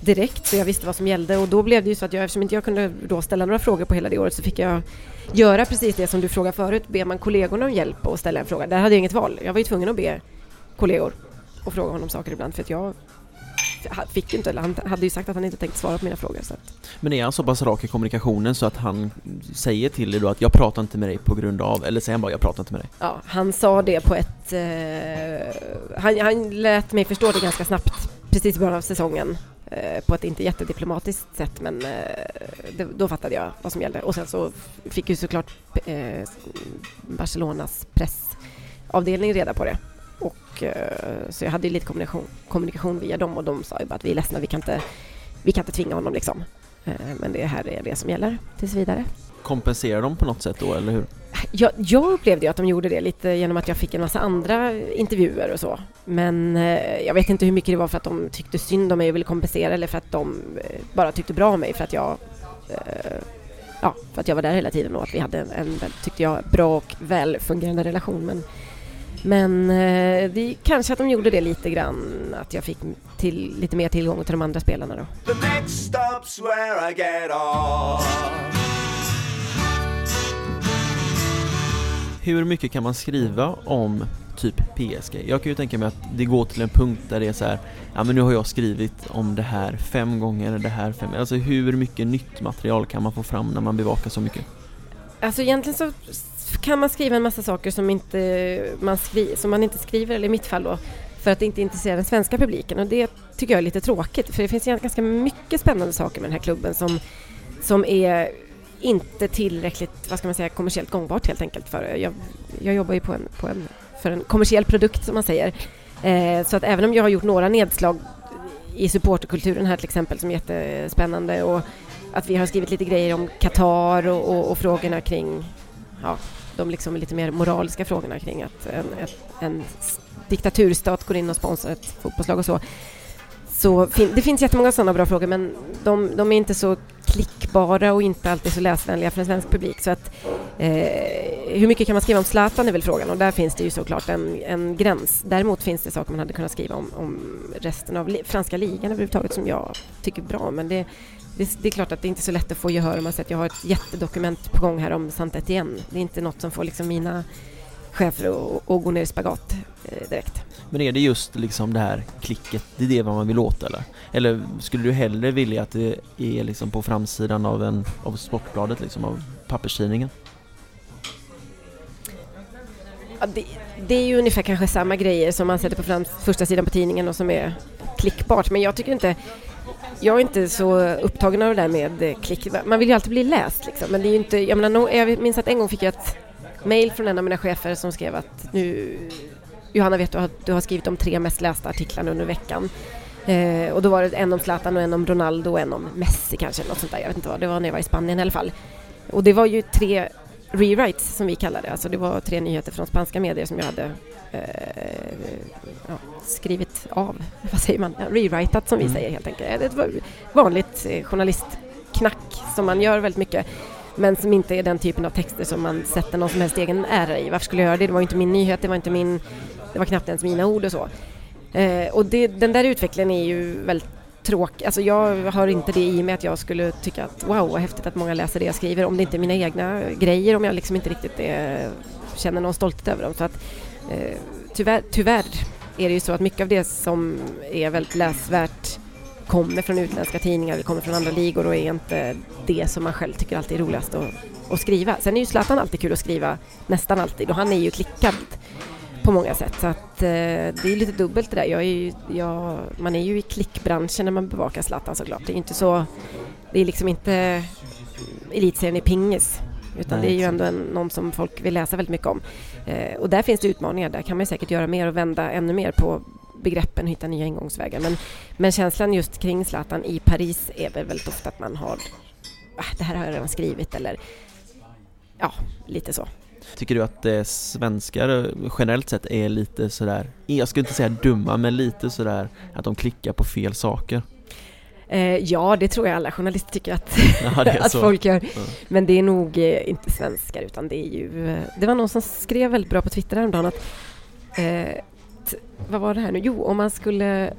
direkt så jag visste vad som gällde och då blev det ju så att jag, eftersom inte jag kunde då ställa några frågor på hela det året så fick jag göra precis det som du frågade förut, ber man kollegorna om hjälp och ställa en fråga. Där hade jag inget val. Jag var ju tvungen att be kollegor och fråga honom saker ibland för att jag fick inte, eller han hade ju sagt att han inte tänkte svara på mina frågor. Så. Men är han så pass rak i kommunikationen så att han säger till dig då att jag pratar inte med dig på grund av, eller säger han bara jag pratar inte med dig? Ja, han sa det på ett... Eh, han, han lät mig förstå det ganska snabbt, precis i början av säsongen. Eh, på ett inte jättediplomatiskt sätt men eh, det, då fattade jag vad som gällde. Och sen så fick ju såklart eh, Barcelonas pressavdelning reda på det. Och, eh, så jag hade lite kommunikation, kommunikation via dem och de sa ju bara att vi är ledsna, vi kan inte, vi kan inte tvinga honom liksom. Eh, men det här är det som gäller tills vidare. Kompenserar de på något sätt då, eller hur? Jag, jag upplevde ju att de gjorde det lite genom att jag fick en massa andra intervjuer och så. Men eh, jag vet inte hur mycket det var för att de tyckte synd om mig och ville kompensera eller för att de bara tyckte bra om mig för att jag ja, för att jag var där hela tiden och att vi hade en, en tyckte jag, bra och väl fungerande relation. Men, men eh, det, kanske att de gjorde det lite grann, att jag fick till, lite mer tillgång till de andra spelarna då. The next stop's where I get off. Hur mycket kan man skriva om typ PSG. Jag kan ju tänka mig att det går till en punkt där det är så här, ja men nu har jag skrivit om det här fem gånger, det här fem Alltså hur mycket nytt material kan man få fram när man bevakar så mycket? Alltså egentligen så kan man skriva en massa saker som, inte man, skri som man inte skriver, eller i mitt fall då, för att det inte intresserar den svenska publiken och det tycker jag är lite tråkigt för det finns ganska mycket spännande saker med den här klubben som, som är inte tillräckligt, vad ska man säga, kommersiellt gångbart helt enkelt för jag, jag jobbar ju på en, på en, för en kommersiell produkt som man säger. Eh, så att även om jag har gjort några nedslag i supporterkulturen här till exempel som är jättespännande och att vi har skrivit lite grejer om Qatar och, och, och frågorna kring ja, de liksom lite mer moraliska frågorna kring att en, en diktaturstat går in och sponsrar ett fotbollslag och så. Så fin det finns jättemånga sådana bra frågor men de, de, är inte så klickbara och inte alltid så läsvänliga för en svensk publik. Så att, eh, hur mycket kan man skriva om Zlatan är väl frågan och där finns det ju såklart en, en gräns. Däremot finns det saker man hade kunnat skriva om, om resten av li franska ligan överhuvudtaget som jag tycker är bra men det, det, det, är klart att det är inte är så lätt att få gehör om man säger att jag har ett jättedokument på gång här om saint Etienne. Det är inte något som får liksom mina chefer att, gå ner i spagat eh, direkt. Men är det just liksom det här klicket, det är det man vill åt eller? Eller skulle du hellre vilja att det är liksom på framsidan av, en, av Sportbladet, liksom av papperstidningen? Ja, det, det, är ju ungefär kanske samma grejer som man sätter på fram, första sidan på tidningen och som är klickbart. Men jag tycker inte... Jag är inte så upptagen av det där med eh, klick. Man vill ju alltid bli läst liksom. Men det är ju inte... Jag, menar, jag minns att en gång fick jag ett mail från en av mina chefer som skrev att nu Johanna vet du att du har skrivit de tre mest lästa artiklarna under veckan. Eh, och då var det en om Zlatan och en om Ronaldo och en om Messi kanske, något sånt där. Jag vet inte vad, det var när jag var i Spanien i alla fall. Och det var ju tre rewrites som vi kallar det, alltså det var tre nyheter från spanska medier som jag hade eh, ja, skrivit av, vad säger man, ja, rewritat som vi mm. säger helt enkelt. Det var vanligt eh, journalistknack som man gör väldigt mycket men som inte är den typen av texter som man sätter någon som helst egen ära i. Varför skulle jag göra det? Det var inte min nyhet, det var inte min det var knappt ens mina ord och så. Eh, och det, den där utvecklingen är ju väldigt tråkig. Alltså jag har inte det i mig att jag skulle tycka att wow vad häftigt att många läser det jag skriver om det inte är mina egna grejer om jag liksom inte riktigt är, känner någon stolthet över dem. Så att, eh, tyvärr, tyvärr är det ju så att mycket av det som är väldigt läsvärt kommer från utländska tidningar eller kommer från andra ligor och är inte det som man själv tycker alltid är roligast att, att skriva. Sen är ju Zlatan alltid kul att skriva, nästan alltid, och han är ju klickad på många sätt. Så att, eh, det är lite dubbelt det där. Jag är ju, jag, man är ju i klickbranschen när man bevakar Zlatan såklart. Det är inte så... Det är liksom inte elitserien i pingis. Utan Nej, det är ju ändå en, någon som folk vill läsa väldigt mycket om. Eh, och där finns det utmaningar. Där kan man säkert göra mer och vända ännu mer på begreppen och hitta nya ingångsvägar. Men, men känslan just kring Zlatan i Paris är väl väldigt ofta att man har ah, det här har jag redan skrivit eller ja, lite så. Tycker du att eh, svenskar generellt sett är lite sådär, jag skulle inte säga dumma, men lite sådär att de klickar på fel saker? Eh, ja, det tror jag alla journalister tycker att, ja, att folk gör. Ja. Men det är nog eh, inte svenskar, utan det är ju... Eh, det var någon som skrev väldigt bra på Twitter häromdagen att... Eh, vad var det här nu? Jo, om man skulle...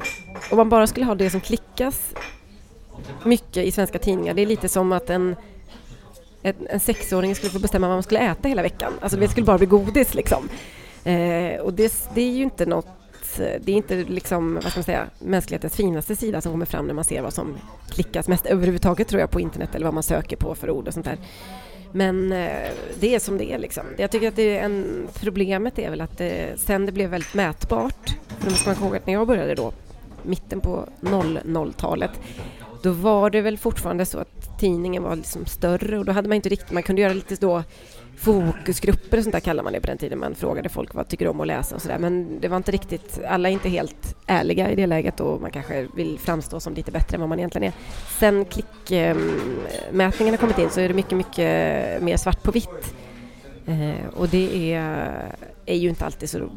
Om man bara skulle ha det som klickas mycket i svenska tidningar, det är lite som att en en, en sexåring skulle få bestämma vad man skulle äta hela veckan. Alltså det skulle bara bli godis liksom. Eh, och det, det är ju inte något eh, det är inte liksom, vad ska man säga, mänsklighetens finaste sida som kommer fram när man ser vad som klickas mest överhuvudtaget tror jag på internet eller vad man söker på för ord och sånt där. Men eh, det är som det är liksom. Jag tycker att det är en, problemet är väl att det, sen det blev väldigt mätbart, för då ska man komma ihåg att när jag började då, mitten på 00-talet, då var det väl fortfarande så att tidningen var liksom större och då hade man inte riktigt, man kunde göra lite då fokusgrupper och sånt där kallar man det på den tiden. Man frågade folk vad tycker du om att läsa och sådär. Men det var inte riktigt, alla är inte helt ärliga i det läget och man kanske vill framstå som lite bättre än vad man egentligen är. Sen klickmätningen ehm, har kommit in så är det mycket, mycket mer svart på vitt. Eh, och det är, är ju inte alltid så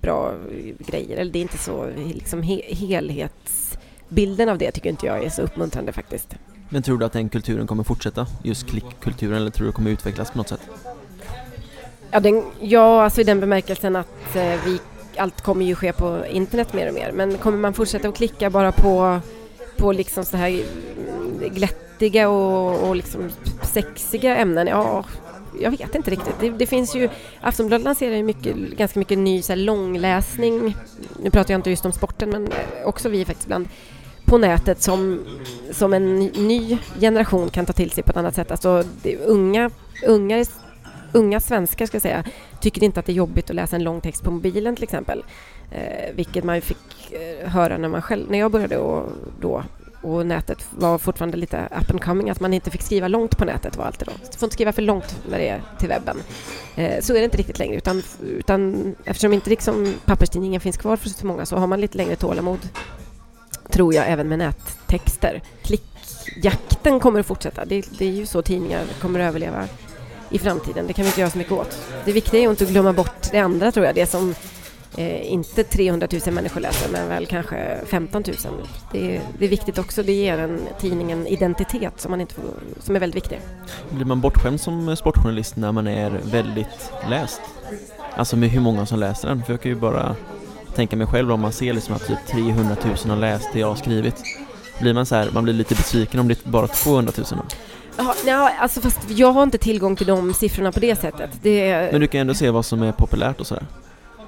bra grejer, eller det är inte så liksom helhets bilden av det tycker inte jag är så uppmuntrande faktiskt. Men tror du att den kulturen kommer fortsätta? Just klickkulturen eller tror du det kommer utvecklas på något sätt? Ja, den, ja alltså i den bemärkelsen att eh, vi, allt kommer ju ske på internet mer och mer. Men kommer man fortsätta att klicka bara på, på liksom så här mm, glättiga och, och liksom sexiga ämnen? Ja, jag vet inte riktigt. Det, det finns ju, Aftonbladet lanserar ju mycket, ganska mycket ny så här, långläsning. Nu pratar jag inte just om sporten men eh, också vi faktiskt ibland på nätet som, som en ny generation kan ta till sig på ett annat sätt. Alltså det, unga, unga, unga svenskar ska jag säga, tycker inte att det är jobbigt att läsa en lång text på mobilen till exempel. Eh, vilket man fick eh, höra när, man själv, när jag började och, då och nätet var fortfarande lite up and coming, att man inte fick skriva långt på nätet var alltid då. Du får inte skriva för långt när det är till webben. Eh, så är det inte riktigt längre utan, utan eftersom inte liksom papperstidningen finns kvar för så många så har man lite längre tålamod tror jag även med nättexter. Klickjakten kommer att fortsätta. Det, det är ju så tidningar kommer att överleva i framtiden. Det kan vi inte göra så mycket åt. Det viktiga är inte att glömma bort det andra tror jag, det som eh, inte 300 000 människor läser men väl kanske 15 000. Det, det är viktigt också, det ger en tidning en identitet som, man inte får, som är väldigt viktig. Blir man bortskämd som sportjournalist när man är väldigt läst? Alltså med hur många som läser den? För jag kan ju bara tänka mig själv om man ser liksom att typ 300 000 har läst det jag har skrivit. Blir man så här, man blir lite besviken om det är bara 200 000 då? Ja, ja, alltså fast jag har inte tillgång till de siffrorna på det sättet. Det... Men du kan ändå se vad som är populärt och sådär?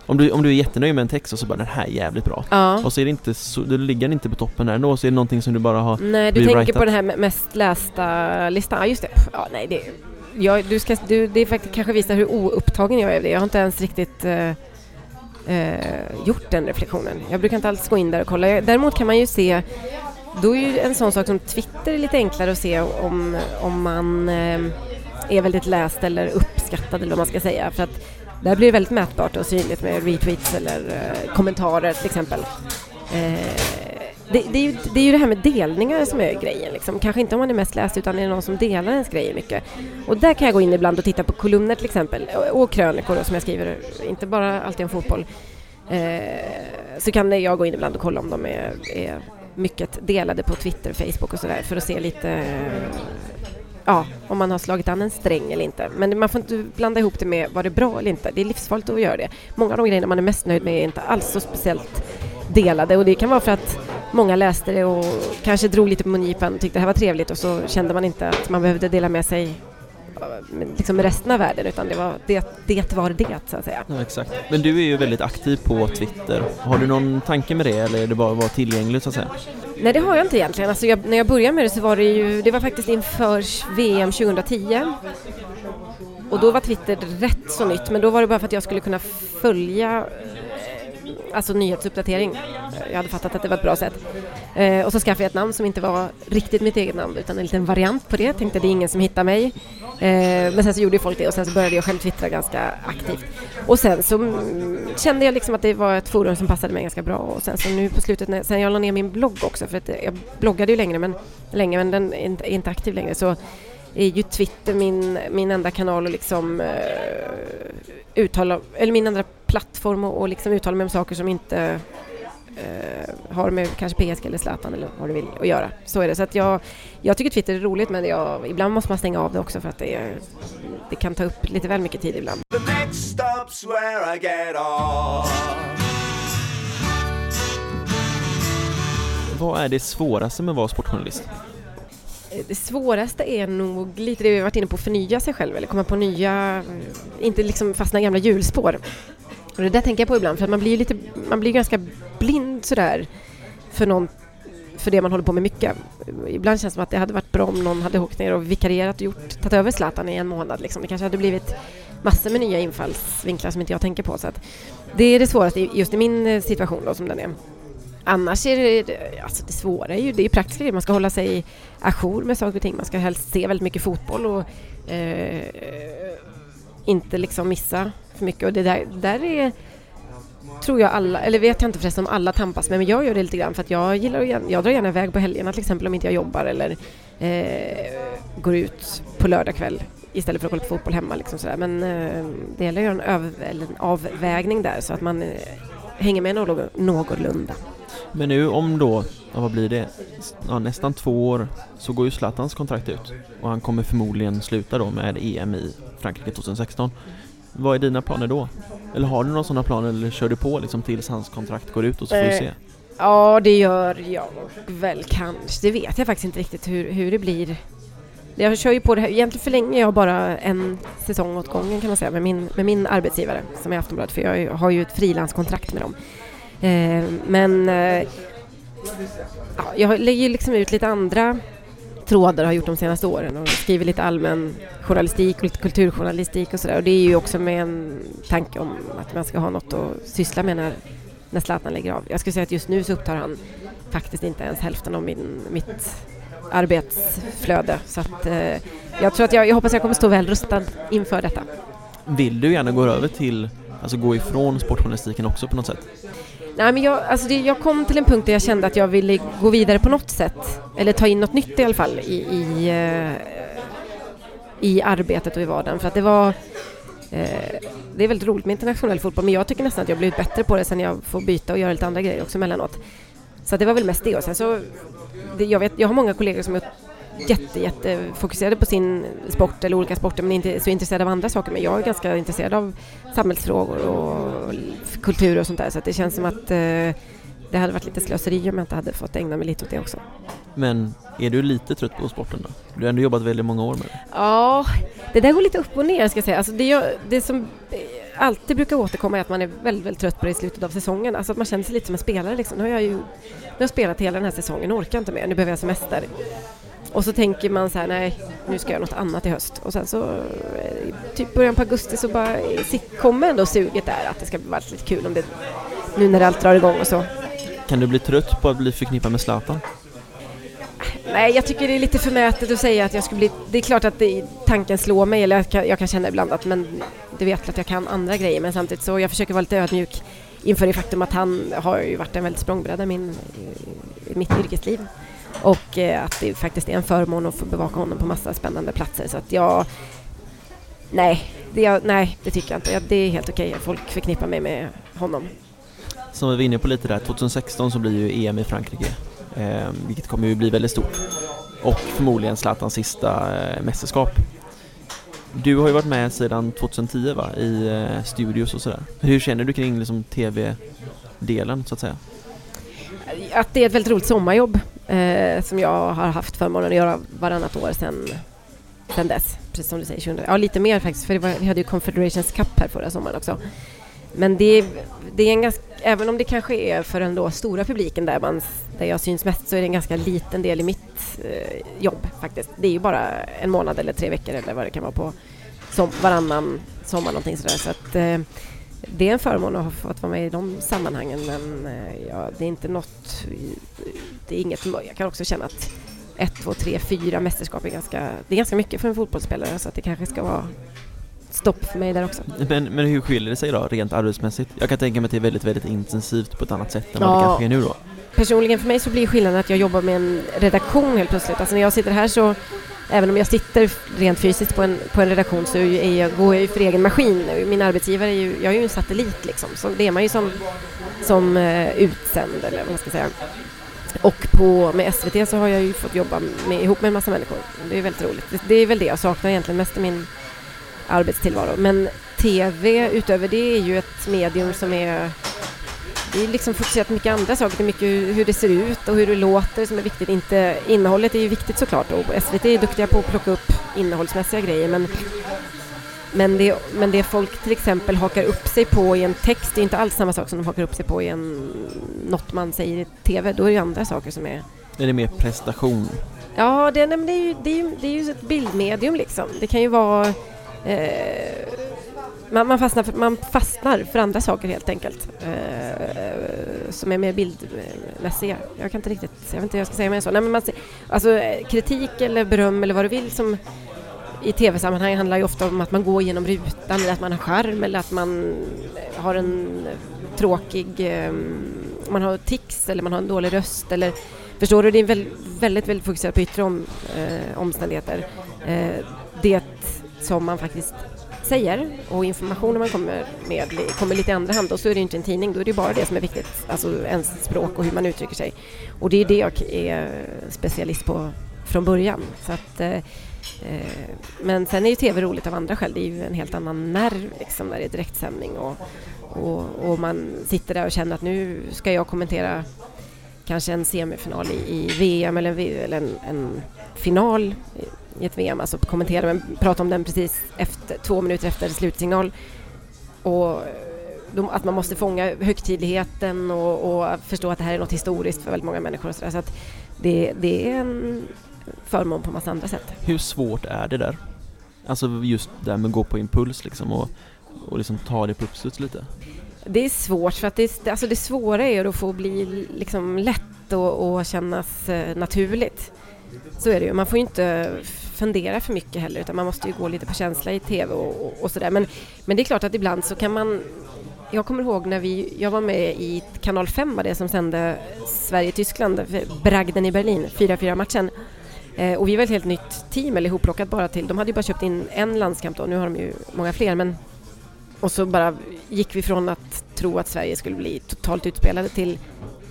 Om du, om du är jättenöjd med en text och så bara den här är jävligt bra ja. och så är det inte så, då ligger den inte på toppen där ändå så är det någonting som du bara har Nej, du tänker på den här mest lästa listan, ja just det. Ja, nej, det, jag, du ska, du, det är faktiskt kanske visar hur oupptagen jag är av det. Jag har inte ens riktigt uh, eh, gjort den reflektionen. Jag brukar inte alls gå in där och kolla. Däremot kan man ju se då är ju en sån sak som Twitter lite enklare att se om, om man eh, är väldigt läst eller uppskattad eller vad man ska säga. För att där blir det väldigt mätbart och synligt med retweets eller eh, kommentarer till exempel. Eh, det, det, är ju, det är ju det här med delningar som är grejen. Liksom. Kanske inte om man är mest läst utan är det någon som delar ens grejer mycket. Och där kan jag gå in ibland och titta på kolumner till exempel och, och krönikor då, som jag skriver, inte bara alltid om fotboll. Eh, så kan jag gå in ibland och kolla om de är, är mycket delade på Twitter, Facebook och sådär för att se lite ja, om man har slagit an en sträng eller inte. Men man får inte blanda ihop det med var det bra eller inte. Det är livsfarligt att göra det. Många av de grejerna man är mest nöjd med är inte alls så speciellt delade och det kan vara för att många läste det och kanske drog lite på mungipan och tyckte det här var trevligt och så kände man inte att man behövde dela med sig liksom med resten av världen utan det var det, det var det så att säga. Ja, exakt. Men du är ju väldigt aktiv på Twitter. Har du någon tanke med det eller är det bara att vara tillgänglig så att säga? Nej det har jag inte egentligen. Alltså jag, när jag började med det så var det ju, det var faktiskt inför VM 2010. Och då var Twitter rätt så nytt men då var det bara för att jag skulle kunna följa alltså nyhetsuppdatering. Jag hade fattat att det var ett bra sätt. Eh, och så skaffade jag ett namn som inte var riktigt mitt eget namn utan en liten variant på det. Tänkte det är ingen som hittar mig. Eh, men sen så gjorde folk det och sen så började jag själv twittra ganska aktivt. Och sen så mm, kände jag liksom att det var ett forum som passade mig ganska bra och sen så nu på slutet, när, sen jag la ner min blogg också för att jag bloggade ju längre men, länge men den är inte, är inte aktiv längre så är ju Twitter min, min enda kanal att liksom eh, uttala, eller min enda plattform och, och liksom uttala mig om saker som inte uh, har med kanske PSG eller Zlatan eller vad du vill att göra. Så är det. Så att jag, jag tycker Twitter är roligt men jag, ibland måste man stänga av det också för att det, är, det kan ta upp lite väl mycket tid ibland. Vad är det svåraste med att vara sportjournalist? Det svåraste är nog lite det vi varit inne på, förnya sig själv eller komma på nya, inte liksom fastna i gamla hjulspår. Och det där tänker jag på ibland för att man blir lite, man blir ganska blind sådär för någon för det man håller på med mycket. Ibland känns det som att det hade varit bra om någon hade åkt ner och vikarierat och gjort, tagit över Zlatan i en månad. Liksom. Det kanske hade blivit massor med nya infallsvinklar som inte jag tänker på. Så att det är det svåraste just i min eh, situation då, som den är. Annars är det, alltså det svåra är ju det är praktiska grejer. Man ska hålla sig ajour med saker och ting. Man ska helst se väldigt mycket fotboll och eh, inte liksom missa för mycket. Och det där, där är tror jag alla, eller vet jag inte förresten om alla tampas med, men jag gör det lite grann för att jag gillar att, jag drar gärna iväg på helgerna till exempel om inte jag jobbar eller eh, går ut på lördag kväll istället för att kolla på fotboll hemma. Liksom sådär. Men eh, det gäller att göra en, öv, en avvägning där så att man eh, hänger med någorlunda. Men nu om då, ja, vad blir det, ja, nästan två år så går ju Zlatans kontrakt ut och han kommer förmodligen sluta då med EM i Frankrike 2016. Vad är dina planer då? Eller har du några sådana planer eller kör du på liksom tills hans kontrakt går ut och så får eh, du se? Ja, det gör jag väl kanske. Det vet jag faktiskt inte riktigt hur, hur det blir Jag kör ju på det här, egentligen förlänger jag bara en säsong åt gången kan man säga med min, med min arbetsgivare som är Aftonbladet för jag har ju ett frilanskontrakt med dem. Eh, men eh, ja, jag lägger ju liksom ut lite andra trådar har gjort de senaste åren och skriver lite allmän journalistik och lite kulturjournalistik och sådär och det är ju också med en tanke om att man ska ha något att syssla med när, när Zlatan lägger av. Jag skulle säga att just nu så upptar han faktiskt inte ens hälften av min, mitt arbetsflöde så att eh, jag tror att jag, jag hoppas jag kommer stå väl rustad inför detta. Vill du gärna gå över till, alltså gå ifrån sportjournalistiken också på något sätt? Nej, men jag, alltså det, jag kom till en punkt där jag kände att jag ville gå vidare på något sätt. Eller ta in något nytt i alla fall i, i, eh, i arbetet och i vardagen. För att det var... Eh, det är väldigt roligt med internationell fotboll men jag tycker nästan att jag blivit bättre på det sen jag får byta och göra lite andra grejer också emellanåt. Så det var väl mest det. Och sen så, det, jag, vet, jag har många kollegor som är jätte, jätte fokuserade på sin sport eller olika sporter men inte så intresserade av andra saker. Men jag är ganska intresserad av samhällsfrågor och kultur och sånt där så att det känns som att eh, det hade varit lite slöseri om jag inte hade fått ägna mig lite åt det också. Men är du lite trött på sporten då? Du har ändå jobbat väldigt många år med det. Ja, det där går lite upp och ner ska jag säga. Alltså det, det som alltid brukar återkomma är att man är väldigt, väldigt trött på det i slutet av säsongen. Alltså att man känner sig lite som en spelare liksom. Nu har jag ju nu har jag spelat hela den här säsongen, orkar inte mer, nu behöver jag semester. Och så tänker man så här, nej, nu ska jag göra något annat i höst. Och sen så, eh, typ början på augusti så bara kommer ändå suget där att det ska bli lite kul om det, nu när allt drar igång och så. Kan du bli trött på att bli förknippad med Zlatan? Nej, jag tycker det är lite förmätet att säga att jag skulle bli... Det är klart att det, tanken slår mig, eller jag kan, jag kan känna ibland att men du vet att jag kan andra grejer, men samtidigt så jag försöker vara lite ödmjuk inför det faktum att han har ju varit en väldigt språngbräda i mitt yrkesliv. Och eh, att det faktiskt är en förmån att få bevaka honom på massa spännande platser. Så att jag... Nej, det, nej, det tycker jag inte. Det är helt okej att folk förknippar mig med honom. Som vi var inne på lite där, 2016 så blir ju EM i Frankrike, eh, vilket kommer ju bli väldigt stort. Och förmodligen Zlatans sista eh, mästerskap. Du har ju varit med sedan 2010 va, i eh, studios och sådär. Hur känner du kring liksom, TV-delen så att säga? Att det är ett väldigt roligt sommarjobb eh, som jag har haft förmånen att göra varannat år sedan, sen dess. Precis som du säger, 20, ja lite mer faktiskt för var, vi hade ju Confederations Cup här förra sommaren också. Men det, det är en ganska, även om det kanske är för den då stora publiken där, man, där jag syns mest så är det en ganska liten del i mitt eh, jobb faktiskt. Det är ju bara en månad eller tre veckor eller vad det kan vara på som, varannan sommar någonting sådär. Så att, eh, det är en förmån att ha fått vara med i de sammanhangen men eh, ja, det är inte något... Det är inget... Jag kan också känna att ett, två, tre, fyra mästerskap är ganska, det är ganska mycket för en fotbollsspelare så att det kanske ska vara stopp för mig där också. Men, men hur skiljer det sig då, rent arbetsmässigt? Jag kan tänka mig att det är väldigt, väldigt intensivt på ett annat sätt än ja. vad det kanske är nu då. Personligen för mig så blir skillnaden att jag jobbar med en redaktion helt plötsligt. Alltså när jag sitter här så även om jag sitter rent fysiskt på en, på en redaktion så är jag, går jag ju för egen maskin. Min arbetsgivare är ju, jag är ju en satellit liksom, så det är man ju som, som uh, utsänd eller vad man ska säga. Och på, med SVT så har jag ju fått jobba med, ihop med en massa människor. Det är väldigt roligt. Det, det är väl det jag saknar egentligen mest i min arbetstillvaro. Men TV utöver det är ju ett medium som är det är liksom fokuserat på mycket andra saker. Det är mycket hur det ser ut och hur det låter som är viktigt. Inte, innehållet är ju viktigt såklart och SVT är duktiga på att plocka upp innehållsmässiga grejer men, men, det, men det folk till exempel hakar upp sig på i en text är inte alls samma sak som de hakar upp sig på i en, något man säger i TV. Då är det andra saker som är... Är det mer prestation? Ja, det, nej, det, är, ju, det, är, ju, det är ju ett bildmedium liksom. Det kan ju vara eh, man, man, fastnar för, man fastnar för andra saker helt enkelt. Eh, som är mer bildmässiga. Jag kan inte riktigt, jag vet inte hur jag ska säga mer så. Nej, men man, alltså, kritik eller beröm eller vad du vill som i tv-sammanhang handlar ju ofta om att man går genom rutan eller att man har skärm eller att man har en tråkig, eh, man har tics eller man har en dålig röst eller Förstår du? Det är väldigt, väldigt, väldigt fokuserat på yttre om, eh, omständigheter. Eh, det som man faktiskt säger och informationen man kommer med kommer lite i andra hand och så är det inte en tidning, då är det bara det som är viktigt, alltså ens språk och hur man uttrycker sig. Och det är det jag är specialist på från början. Så att, eh, eh men sen är ju TV roligt av andra skäl, det är ju en helt annan nerv liksom när det är direktsändning och, och, och man sitter där och känner att nu ska jag kommentera kanske en semifinal i, i VM eller, en, eller en, en final i ett VM, alltså kommentera, men prata om den precis efter, två minuter efter slutsignal. Och de, att man måste fånga högtidligheten och, och, förstå att det här är något historiskt för väldigt många människor. Så, där. så att det, det är en förmån på massa andra sätt. Hur svårt är det där? Alltså just det här med att gå på impuls liksom och, och liksom ta det på uppstuds lite? Det är svårt för att det, alltså det svåra är att få bli liksom lätt och, och kännas eh, naturligt. Så är det ju. Man får ju inte fundera för mycket heller utan man måste ju gå lite på känsla i TV och, och, och sådär. Men, men det är klart att ibland så kan man jag kommer ihåg när vi, jag var med i kanal 5 var det som sände Sverige-Tyskland, bragden i Berlin, 4-4 matchen. Eh, och vi var ett helt nytt team, eller ihopplockat bara till, de hade ju bara köpt in en landskamp då, nu har de ju många fler men och så bara gick vi från att tro att Sverige skulle bli totalt utspelade till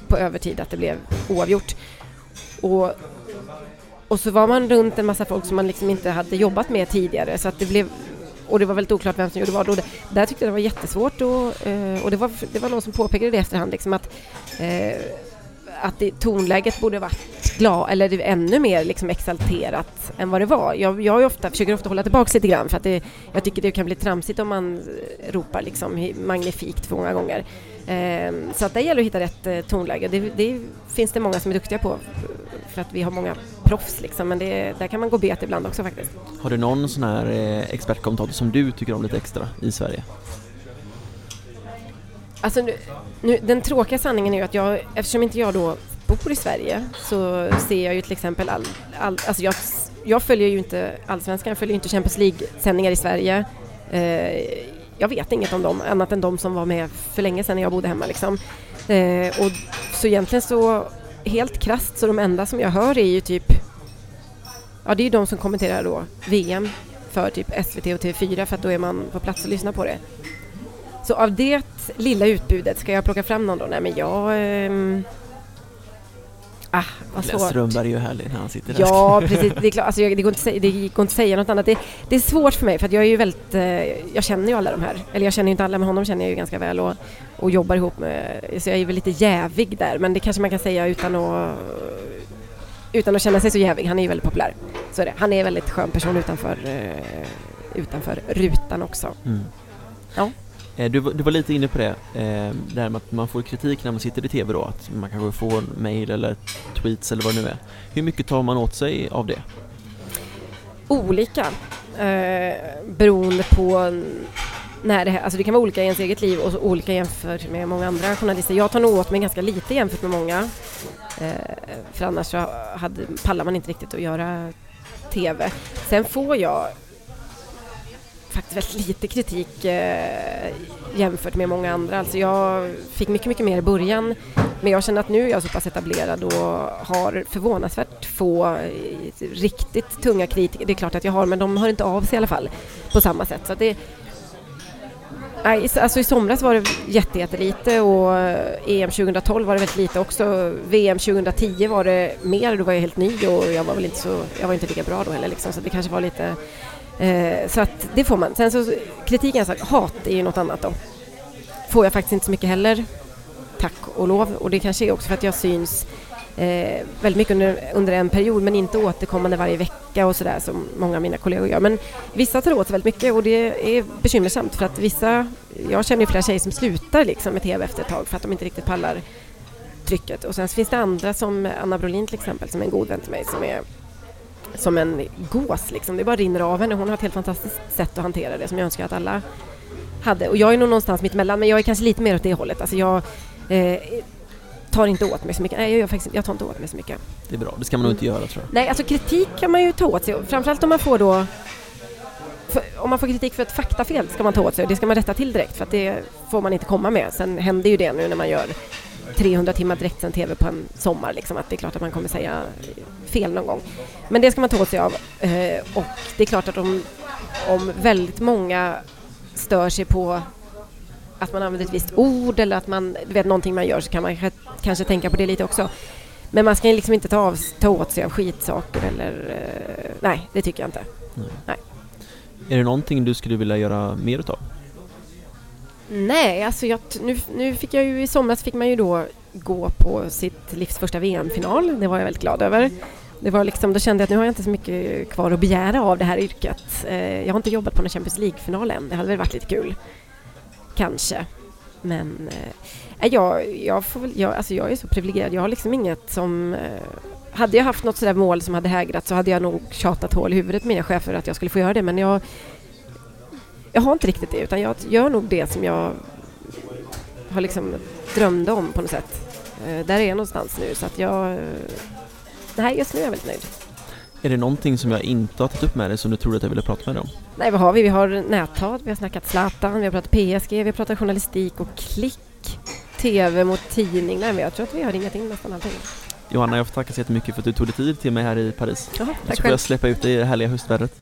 på övertid att det blev oavgjort. Och, och så var man runt en massa folk som man liksom inte hade jobbat med tidigare så att det blev och det var väldigt oklart vem som gjorde vad. Och det, där tyckte jag det var jättesvårt och, eh, och det, var, det var någon som påpekade det i efterhand liksom att, eh, att det, tonläget borde varit glad, eller ännu mer liksom exalterat än vad det var. Jag, jag ofta, försöker ofta hålla tillbaka lite grann för att det, jag tycker det kan bli tramsigt om man ropar liksom magnifikt för många gånger. Eh, så att det gäller att hitta rätt eh, tonläge. Det, det, finns det många som är duktiga på för att vi har många proffs liksom, men det, där kan man gå bet ibland också faktiskt. Har du någon sån här eh, expertkommentator som du tycker om lite extra i Sverige? Alltså nu, nu, den tråkiga sanningen är ju att jag, eftersom inte jag då bor i Sverige så ser jag ju till exempel all, all alltså jag, jag följer ju inte allsvenskan, jag följer inte Champions League-sändningar i Sverige. Eh, jag vet inget om dem annat än de som var med för länge sedan när jag bodde hemma liksom. Eh, och så egentligen så helt krast så de enda som jag hör är ju typ Ja det är ju de som kommenterar då VM för typ SVT och TV4 för att då är man på plats och lyssnar på det. Så av det lilla utbudet, ska jag plocka fram någon då? Nej men jag... Ehm, Eh, Ah, vad svårt. Strömberg är ju härlig när han sitter där. Ja, precis. Det, är klart, alltså, det, går inte, det går inte att säga något annat. Det, det, är svårt för mig för att jag är ju väldigt... Eh, jag känner ju alla de här. Eller jag känner ju inte alla, men honom känner jag ju ganska väl och, och jobbar ihop med... Så jag är väl lite jävig där, men det kanske man kan säga utan att utan att känna sig så jävig. Han är ju väldigt populär. Så är det. Han är en väldigt skön person utanför, uh, utanför rutan också. Mm. Ja. Eh, du, du var lite inne på det, eh, det här med att man får kritik när man sitter i TV då, att man kanske får mail eller tweets eller vad det nu är. Hur mycket tar man åt sig av det? Olika, eh, beroende på när det, alltså det kan vara olika i ens eget liv och olika jämfört med många andra journalister. Jag tar nog åt mig ganska lite jämfört med många. Eh, för annars så hade, pallar man inte riktigt att göra TV. Sen får jag faktiskt väldigt lite kritik eh, jämfört med många andra. Alltså jag fick mycket, mycket mer i början men jag känner att nu är jag så pass etablerad och har förvånansvärt få eh, riktigt tunga kritiker. Det är klart att jag har men de hör inte av sig i alla fall på samma sätt. Så det, alltså i somras var det jättelite och eh, EM 2012 var det väldigt lite också. VM 2010 var det mer, då var jag helt ny och jag var väl inte så, jag var inte lika bra då heller liksom, så det kanske var lite Eh, så att det får man. Sen så kritiken, alltså, hat är ju något annat då. Får jag faktiskt inte så mycket heller, tack och lov. Och det kanske är också för att jag syns eh, väldigt mycket under, under en period men inte återkommande varje vecka och sådär som många av mina kollegor gör. Men vissa tar åt sig väldigt mycket och det är bekymmersamt för att vissa, jag känner ju flera tjejer som slutar liksom med TV efter ett tag för att de inte riktigt pallar trycket. Och sen finns det andra som Anna Brolin till exempel som är en god vän till mig som är som en gås. Liksom. Det bara rinner av henne. Hon har ett helt fantastiskt sätt att hantera det som jag önskar att alla hade. Och jag är nog någonstans mitt emellan, men jag är kanske lite mer åt det hållet. Alltså jag eh, tar inte åt mig så mycket. Nej, jag, faktiskt, jag tar inte åt mig så mycket. Det är bra. Det ska man nog inte göra tror jag. Nej, alltså kritik kan man ju ta åt sig. Framförallt om man får då för, om man får kritik för ett faktafel ska man ta åt sig och det ska man rätta till direkt för att det får man inte komma med. Sen händer ju det nu när man gör 300 timmar direktsänd TV på en sommar. Liksom, att det är klart att man kommer säga fel någon gång. Men det ska man ta åt sig av. Eh, och det är klart att om, om väldigt många stör sig på att man använder ett visst ord eller att man vet någonting man gör så kan man kanske tänka på det lite också. Men man ska liksom inte ta, av, ta åt sig av skitsaker eller... Eh, nej, det tycker jag inte. Nej. nej. Är det någonting du skulle vilja göra mer utav? Nej, alltså jag, nu, nu fick jag ju i somras fick man ju då gå på sitt livs första VM-final. Det var jag väldigt glad över. Det var liksom, då kände jag att nu har jag inte så mycket kvar att begära av det här yrket. Eh, jag har inte jobbat på någon Champions League-final än. Det hade väl varit lite kul. Kanske. Men eh, eh jag, jag, får väl, jag, alltså jag är så privilegierad. Jag har liksom inget som... Eh, hade jag haft något sådär mål som hade hägrat så hade jag nog tjatat hål i huvudet mina chefer att jag skulle få göra det. Men jag, jag har inte riktigt det utan jag gör nog det som jag har liksom drömde om på något sätt. Eh, där är jag någonstans nu så att jag... Eh, nej, just nu är jag väldigt nöjd. Är det någonting som jag inte har tagit upp med dig som du trodde att jag ville prata med dig om? Nej, vad har vi? Vi har näthat, vi har snackat Zlatan, vi har pratat PSG, vi har pratat journalistik och klick, TV mot tidning. Nej, men jag tror att vi har ringat in nästan allting. Johanna, jag får tacka så jättemycket för att du tog dig tid till mig här i Paris. Jaha, tack så får själv. jag släppa ut dig i det härliga höstvädret.